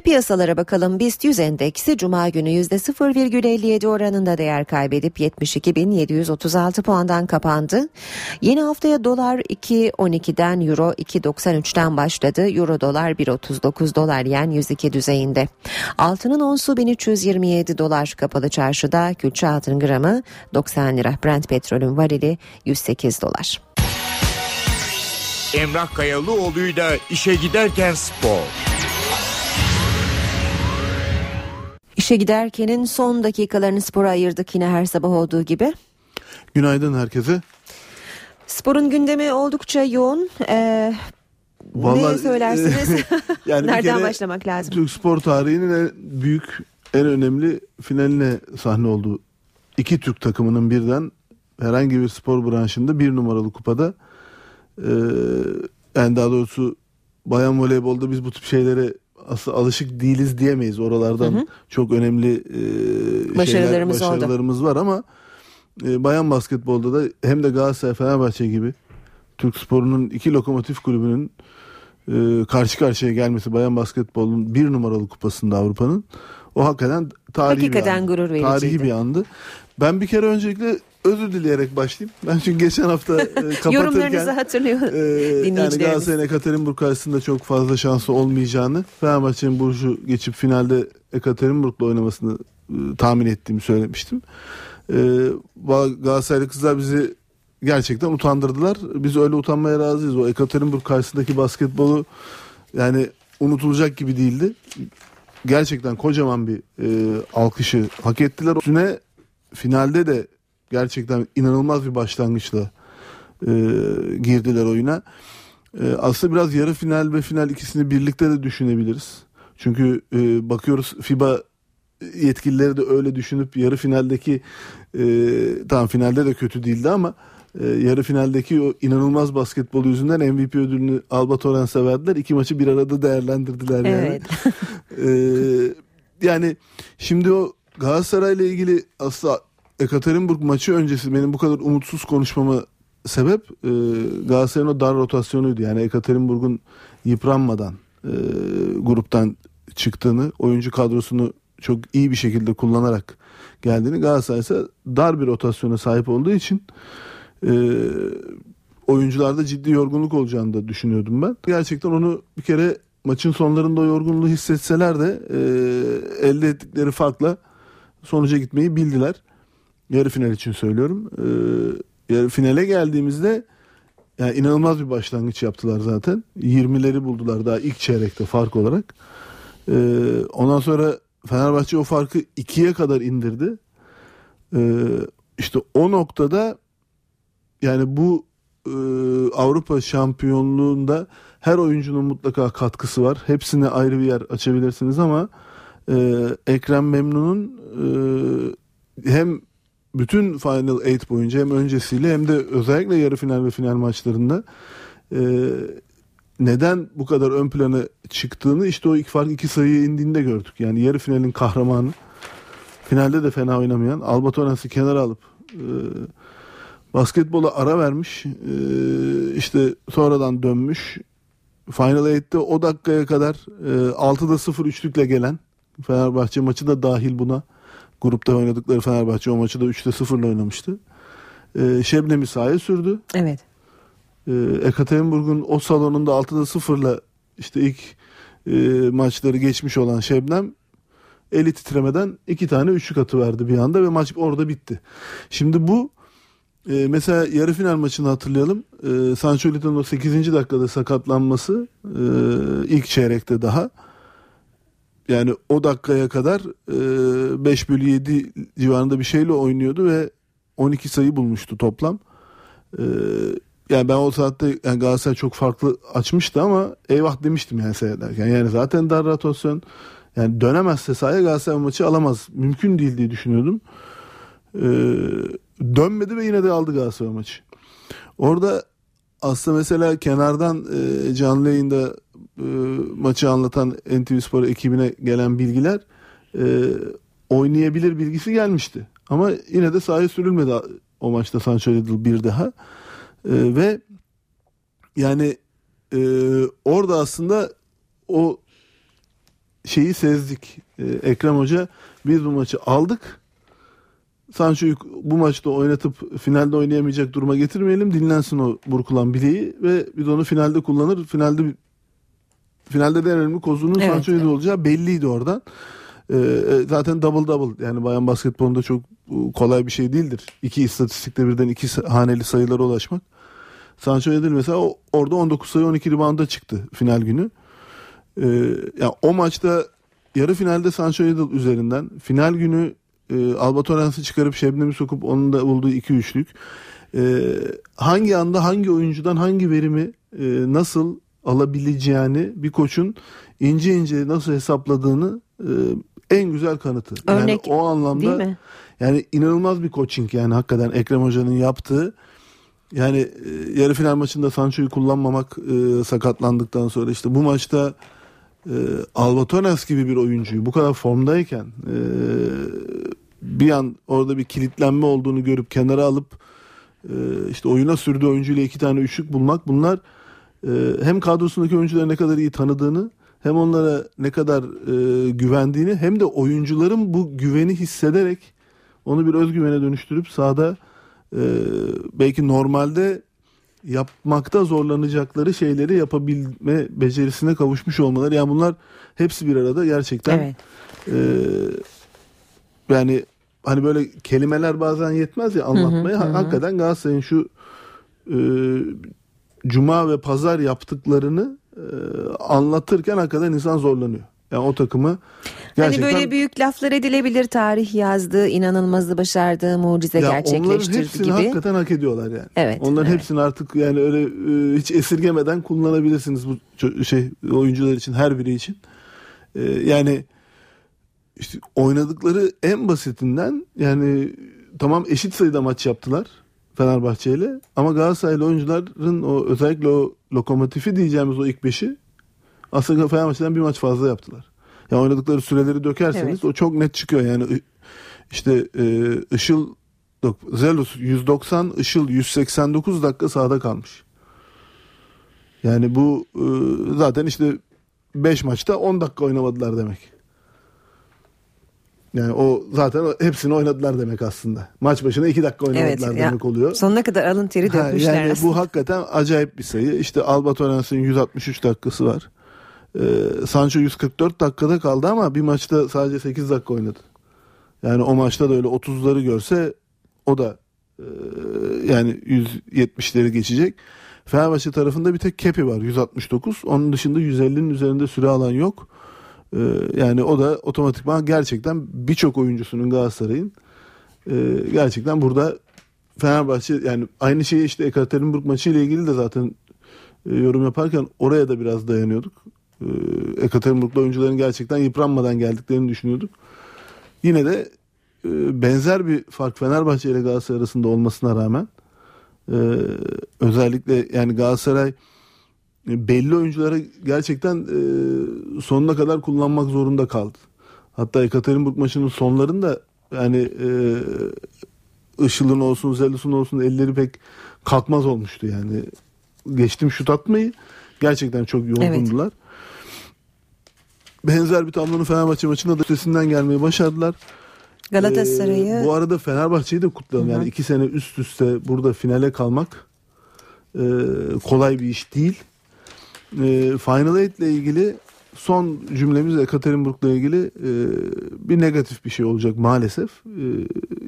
Piyasalara bakalım. BIST 100 endeksi Cuma günü %0,57 oranında değer kaybedip 72.736 puandan kapandı. Yeni haftaya dolar 2.12'den euro 2.93'ten başladı. Euro dolar 1.39 dolar yen 102 düzeyinde. Altının onsu 1327 dolar kapalı çarşıda. Külçe altın gramı 90 lira. Brent petrolün varili 108 dolar. Emrah Kayalıoğlu'yla işe giderken spor. İşe giderkenin son dakikalarını spora ayırdık yine her sabah olduğu gibi. Günaydın herkese. Sporun gündemi oldukça yoğun. Ee, Vallahi, ne söylersiniz? yani Nereden başlamak lazım? Türk spor tarihinin en büyük, en önemli finaline sahne oldu. İki Türk takımının birden herhangi bir spor branşında bir numaralı kupada e, yani daha doğrusu bayan voleybolda biz bu tip şeylere aslında alışık değiliz diyemeyiz. Oralardan hı hı. çok önemli e, başarılarımız, şeyler, başarılarımız var ama e, bayan basketbolda da hem de Galatasaray Fenerbahçe gibi Türk sporunun iki lokomotif kulübünün e, karşı karşıya gelmesi bayan basketbolun bir numaralı kupasında Avrupa'nın o hakikaten tarihi hakikaten bir andı. gurur vericiydi. Tarihi bir andı. Ben bir kere öncelikle özür dileyerek başlayayım. Ben çünkü geçen hafta e, kapatırken yorumlarınızı hatırlıyor e, yani Galatasaray'ın Ekaterinburg karşısında çok fazla şansı olmayacağını Fenerbahçe'nin Burcu geçip finalde Ekaterinburg'la oynamasını e, tahmin ettiğimi söylemiştim. E, Galatasaraylı kızlar bizi gerçekten utandırdılar. Biz öyle utanmaya razıyız. O Ekaterinburg karşısındaki basketbolu yani unutulacak gibi değildi. Gerçekten kocaman bir e, alkışı hak ettiler. Üstüne finalde de gerçekten inanılmaz bir başlangıçla e, girdiler oyuna. E, aslında biraz yarı final ve final ikisini birlikte de düşünebiliriz. Çünkü e, bakıyoruz FIBA yetkilileri de öyle düşünüp yarı finaldeki e, tamam finalde de kötü değildi ama e, yarı finaldeki o inanılmaz basketbol yüzünden MVP ödülünü Alba Torrens'e verdiler. İki maçı bir arada değerlendirdiler yani. Evet. e, yani şimdi o Galatasaray'la ilgili aslında Ekaterinburg maçı öncesi benim bu kadar umutsuz konuşmama sebep e, Galatasaray'ın o dar rotasyonuydu. Yani Ekaterinburg'un yıpranmadan e, gruptan çıktığını, oyuncu kadrosunu çok iyi bir şekilde kullanarak geldiğini Galatasaray ise dar bir rotasyona sahip olduğu için e, oyuncularda ciddi yorgunluk olacağını da düşünüyordum ben. Gerçekten onu bir kere maçın sonlarında o yorgunluğu hissetseler de e, elde ettikleri farkla sonuca gitmeyi bildiler. Yarı final için söylüyorum. E, yarı finale geldiğimizde yani inanılmaz bir başlangıç yaptılar zaten. 20'leri buldular daha ilk çeyrekte fark olarak. E, ondan sonra Fenerbahçe o farkı ikiye kadar indirdi. E, işte o noktada yani bu e, Avrupa şampiyonluğunda her oyuncunun mutlaka katkısı var. Hepsine ayrı bir yer açabilirsiniz ama e, Ekrem Memnun'un e, hem bütün Final 8 boyunca hem öncesiyle hem de özellikle yarı final ve final maçlarında e, neden bu kadar ön plana çıktığını işte o ilk fark iki sayıya indiğinde gördük. Yani yarı finalin kahramanı finalde de fena oynamayan Alba Torrens'i kenara alıp e, basketbola ara vermiş e, işte sonradan dönmüş Final 8'te o dakikaya kadar e, 6'da 0 üçlükle gelen Fenerbahçe maçı da dahil buna grupta oynadıkları Fenerbahçe o maçı da 3'te 0'la oynamıştı. E, Şebnem'i sahaya sürdü. Evet. E, Ekaterinburg'un o salonunda 6'da 0'la işte ilk e, maçları geçmiş olan Şebnem eli titremeden iki tane üçlük atı verdi bir anda ve maç orada bitti. Şimdi bu e, mesela yarı final maçını hatırlayalım. E, Sancho Lita'nın o 8. dakikada sakatlanması e, ilk çeyrekte daha. Yani o dakikaya kadar e, 5 bölü 7 civarında bir şeyle oynuyordu ve 12 sayı bulmuştu toplam. E, yani ben o saatte yani Galatasaray çok farklı açmıştı ama eyvah demiştim yani seyrederken. Yani zaten dar rotasyon yani dönemezse sahaya Galatasaray maçı alamaz. Mümkün değil diye düşünüyordum. Ee, dönmedi ve yine de aldı Galatasaray maçı. Orada aslında mesela kenardan e, canlı yayında e, maçı anlatan NTV Spor ekibine gelen bilgiler e, oynayabilir bilgisi gelmişti. Ama yine de sahaya sürülmedi o maçta Sancho Lidl bir daha. E, ve yani e, orada aslında o şeyi sezdik. E, Ekrem Hoca biz bu maçı aldık. Sancho'yu bu maçta oynatıp finalde oynayamayacak duruma getirmeyelim. Dinlensin o burkulan bileği ve biz onu finalde kullanır. Finalde finalde de en önemli kozunun evet, Sancho'yu evet. olacağı belliydi oradan. Ee, zaten double double yani bayan basketbolunda çok kolay bir şey değildir. İki istatistikte birden iki haneli sayılara ulaşmak. Sancho Edil mesela orada 19 sayı 12 ribanda çıktı final günü. Ee, yani o maçta yarı finalde Sancho Edil üzerinden final günü e, Alba Torrens'i çıkarıp Şebnem'i sokup onun da bulduğu iki üçlük. E, hangi anda hangi oyuncudan hangi verimi e, nasıl alabileceğini bir koçun ince ince nasıl hesapladığını e, en güzel kanıtı. Örnek yani o anlamda değil mi? yani inanılmaz bir coaching yani hakikaten Ekrem Hoca'nın yaptığı yani e, yarı final maçında Sancho'yu kullanmamak e, sakatlandıktan sonra işte bu maçta e, Alba Torres gibi bir oyuncuyu bu kadar formdayken e, bir an orada bir kilitlenme olduğunu görüp kenara alıp e, işte oyuna sürdüğü oyuncuyla iki tane üçlük bulmak bunlar hem kadrosundaki oyuncuları ne kadar iyi tanıdığını hem onlara ne kadar e, güvendiğini hem de oyuncuların bu güveni hissederek onu bir özgüvene dönüştürüp sahada e, belki normalde yapmakta zorlanacakları şeyleri yapabilme becerisine kavuşmuş olmaları. Yani bunlar hepsi bir arada gerçekten Evet. e, yani hani böyle kelimeler bazen yetmez ya anlatmaya. Hı hı hı. Hakikaten Galatasaray'ın şu e, cuma ve pazar yaptıklarını e, anlatırken hakikaten insan zorlanıyor. Yani o takımı gerçekten Hani böyle büyük laflar edilebilir tarih yazdı, inanılmazı başardı, mucize ya onların gerçekleştirdi hepsini gibi. hakikaten hak ediyorlar yani. Evet, Onların evet. hepsini artık yani öyle e, hiç esirgemeden kullanabilirsiniz bu şey oyuncular için her biri için. E, yani işte oynadıkları en basitinden yani tamam eşit sayıda maç yaptılar Fenerbahçe ile ama Galatasaraylı oyuncuların o özellikle o lokomotifi diyeceğimiz o ilk beşi aslında Fenerbahçe'den bir maç fazla yaptılar. Yani oynadıkları süreleri dökerseniz Evet. o çok net çıkıyor. Yani işte e, Işıl Zelus 190, Işıl 189 dakika sahada kalmış. Yani bu e, zaten işte 5 maçta 10 dakika oynamadılar demek. Yani o zaten hepsini oynadılar demek aslında. Maç başına 2 dakika oynadılar ya, demek oluyor. Sonuna kadar alın teri Ha, dökmüşler yani aslında. bu hakikaten acayip bir sayı. İşte Alba Torrens'in 163 dakikası var. Ee, Sancho 144 dakikada kaldı ama bir maçta sadece 8 dakika oynadı. Yani o maçta da öyle 30'ları görse o da e, yani 170'leri geçecek. Fenerbahçe tarafında bir tek Kepi var 169. Onun dışında 150'nin üzerinde süre alan yok. Ee, yani o da otomatikman gerçekten birçok oyuncusunun Galatasaray'ın e, gerçekten burada Fenerbahçe yani aynı şeyi işte Ekaterinburg maçı ile ilgili de zaten e, yorum yaparken oraya da biraz dayanıyorduk. E, Ekaterinburg'da oyuncuların gerçekten yıpranmadan geldiklerini düşünüyorduk. Yine de benzer bir fark Fenerbahçe ile Galatasaray arasında olmasına rağmen özellikle yani Galatasaray belli oyunculara gerçekten e, sonuna kadar kullanmak zorunda kaldı. Hatta Ekaterinburg maçının sonlarında yani e, Işıl'ın olsun Zelus'un olsun elleri pek kalkmaz olmuştu yani. Geçtim şut atmayı gerçekten çok yorgundular. Benzer bir tablonun Fenerbahçe maçında da üstesinden gelmeyi başardılar. Galatasaray'ı Ee, bu arada Fenerbahçe'yi de kutlayalım. Yani iki sene üst üste burada finale kalmak e, kolay bir iş değil. E, Final Eight ile ilgili son cümlemiz Ekaterinburg'la ilgili e, bir negatif bir şey olacak maalesef. E,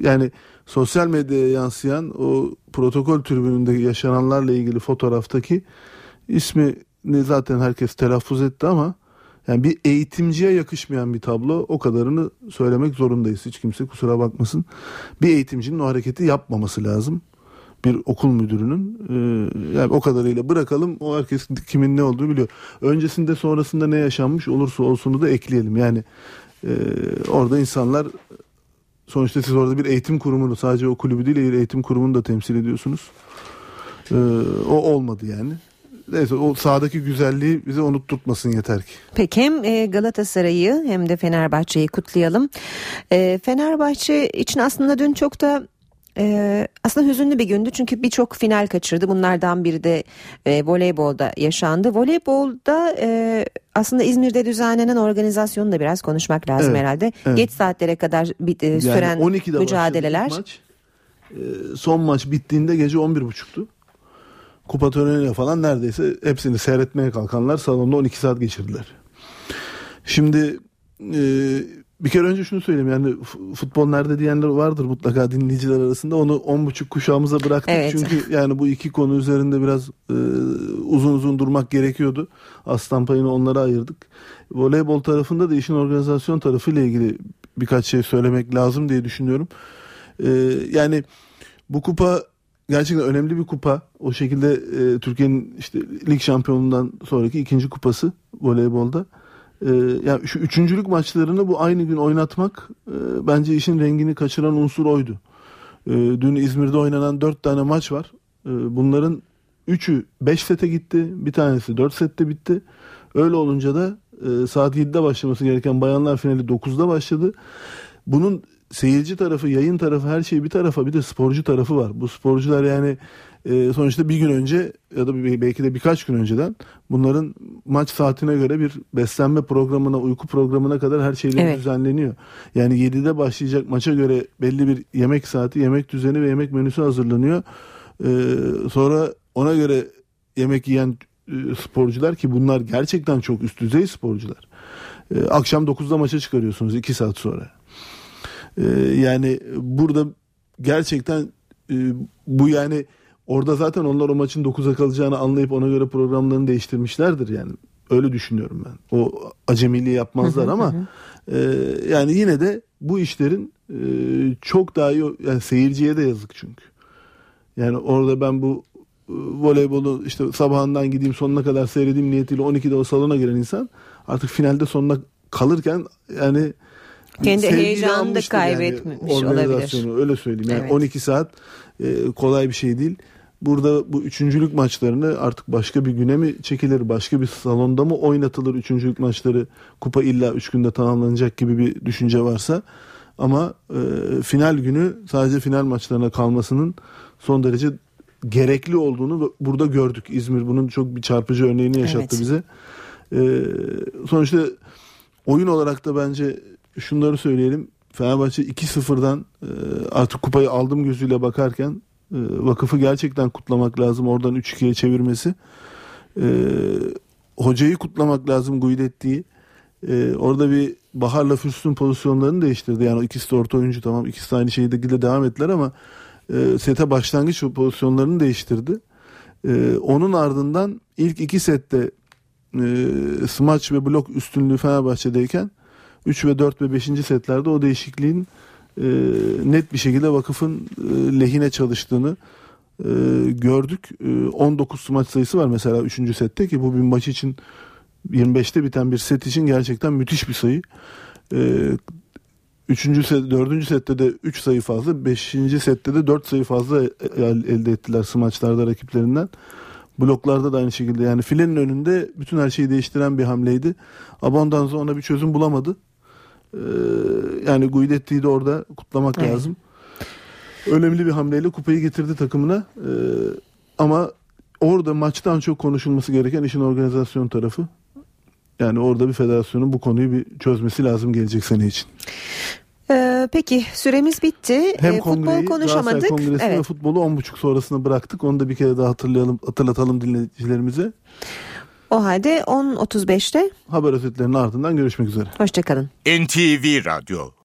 yani sosyal medyaya yansıyan o protokol tribününde yaşananlarla ilgili fotoğraftaki ismini zaten herkes telaffuz etti ama yani bir eğitimciye yakışmayan bir tablo o kadarını söylemek zorundayız. Hiç kimse kusura bakmasın. Bir eğitimcinin o hareketi yapmaması lazım. Bir okul müdürünün Ee, yani o kadarıyla bırakalım. O herkes kimin ne olduğunu biliyor. Öncesinde sonrasında ne yaşanmış olursa olsunu da ekleyelim. Yani e, orada insanlar sonuçta siz orada bir eğitim kurumunu sadece o kulübü değil eğitim kurumunu da temsil ediyorsunuz. Ee, o olmadı yani. Neyse o sahadaki güzelliği bize unutturtmasın yeter ki. Peki hem e, Galatasaray'ı hem de Fenerbahçe'yi kutlayalım. E, Fenerbahçe için aslında dün çok da e, aslında hüzünlü bir gündü çünkü birçok final kaçırdı. Bunlardan biri de e, voleybolda yaşandı. Voleybolda e, aslında İzmir'de düzenlenen organizasyonu da biraz konuşmak lazım Evet, herhalde. evet. Geç saatlere kadar bit, e, süren 12'de mücadeleler. Maç. Ee, son maç bittiğinde gece 11.30'tu. Kupa töreniyle falan neredeyse hepsini seyretmeye kalkanlar salonda 12 saat geçirdiler. Şimdi e, bir kere önce şunu söyleyeyim yani futbol nerede diyenler vardır mutlaka dinleyiciler arasında onu 10.30 kuşağımıza bıraktık Evet. çünkü yani bu iki konu üzerinde biraz e, uzun uzun durmak gerekiyordu. Aslan payını onlara ayırdık. Voleybol tarafında da işin organizasyon tarafıyla ilgili birkaç şey söylemek lazım diye düşünüyorum. E, yani bu kupa gerçekten önemli bir kupa. O şekilde e, Türkiye'nin işte lig şampiyonundan sonraki ikinci kupası voleybolda. E, yani şu üçüncülük maçlarını bu aynı gün oynatmak e, bence işin rengini kaçıran unsur oydu. E, dün İzmir'de oynanan dört tane maç var. E, bunların üçü 5 sete gitti. Bir tanesi 4 sette bitti. Öyle olunca da e, saat 7'de başlaması gereken bayanlar finali 9'da başladı. Bunun seyirci tarafı, yayın tarafı her şey bir tarafa bir de sporcu tarafı var. Bu sporcular yani e, sonuçta bir gün önce ya da bir- belki de birkaç gün önceden bunların maç saatine göre bir beslenme programına, uyku programına kadar her şeyleri Evet. düzenleniyor. Yani 7'de başlayacak maça göre belli bir yemek saati, yemek düzeni ve yemek menüsü hazırlanıyor. E, sonra ona göre yemek yiyen e, sporcular ki bunlar gerçekten çok üst düzey sporcular. E, akşam 9'da maça çıkarıyorsunuz 2 saat sonra. Ee, yani burada gerçekten e, bu yani orada zaten onlar o maçın 9'a kalacağını anlayıp ona göre programlarını değiştirmişlerdir yani. Öyle düşünüyorum ben. O acemiliği yapmazlar ama e, yani yine de bu işlerin e, çok daha iyi yani seyirciye de yazık çünkü. Yani orada ben bu e, voleybolu işte sabahından gideyim sonuna kadar seyredeyim niyetiyle 12'de o salona giren insan artık finalde sonuna kalırken yani Kendi heyecanını da almıştır yani kaybetmiş olabilir. Öyle söyleyeyim. Yani Evet. 12 saat e, kolay bir şey değil. Burada bu üçüncülük maçlarını artık başka bir güne mi çekilir, başka bir salonda mı oynatılır üçüncülük maçları kupa illa 3 günde tamamlanacak gibi bir düşünce varsa ama e, final günü sadece final maçlarına kalmasının son derece gerekli olduğunu da burada gördük. İzmir bunun çok bir çarpıcı örneğini yaşattı Evet. bize. E, sonuçta oyun olarak da bence şunları söyleyelim. Fenerbahçe 2-0'dan e, artık kupayı aldım gözüyle bakarken vakıfı gerçekten kutlamak lazım. Oradan 3-2'ye çevirmesi. E, hocayı kutlamak lazım Guidetti'yi. E, orada bir Bahar'la Füst'ün pozisyonlarını değiştirdi. Yani ikisi de orta oyuncu tamam. ikisi de aynı şeyde de devam ettiler ama e, sete başlangıç pozisyonlarını değiştirdi. Onun ardından ilk iki sette e, smaç ve blok üstünlüğü Fenerbahçe'deyken 3 ve 4 ve 5. setlerde o değişikliğin e, net bir şekilde vakıfın e, lehine çalıştığını e, gördük. E, 19 smaç sayısı var mesela 3. sette ki bu bir maç için 25'te biten bir set için gerçekten müthiş bir sayı. E, Üçüncü set, dördüncü sette de 3 sayı fazla, beşinci sette de 4 sayı fazla el- elde ettiler smaçlarda rakiplerinden. Bloklarda da aynı şekilde yani filenin önünde bütün her şeyi değiştiren bir hamleydi. Abondanza ona bir çözüm bulamadı. Ee, yani Guidetti'yi de orada kutlamak Evet. lazım. Önemli bir hamleyle kupayı getirdi takımına. Ee, ama orada maçtan çok konuşulması gereken işin organizasyon tarafı. Yani orada bir federasyonun bu konuyu bir çözmesi lazım gelecek sene için. Ee, peki süremiz bitti. Hem Ee, kongreyi, futbol konuşamadık. Kongresi ve Evet. futbolu 10.30 sonrasına bıraktık. Onu da bir kere daha hatırlayalım, hatırlatalım dinleyicilerimize. O halde 10.35'te Haber özetlerinin ardından görüşmek üzere. hoşçakalın. NTV Radyo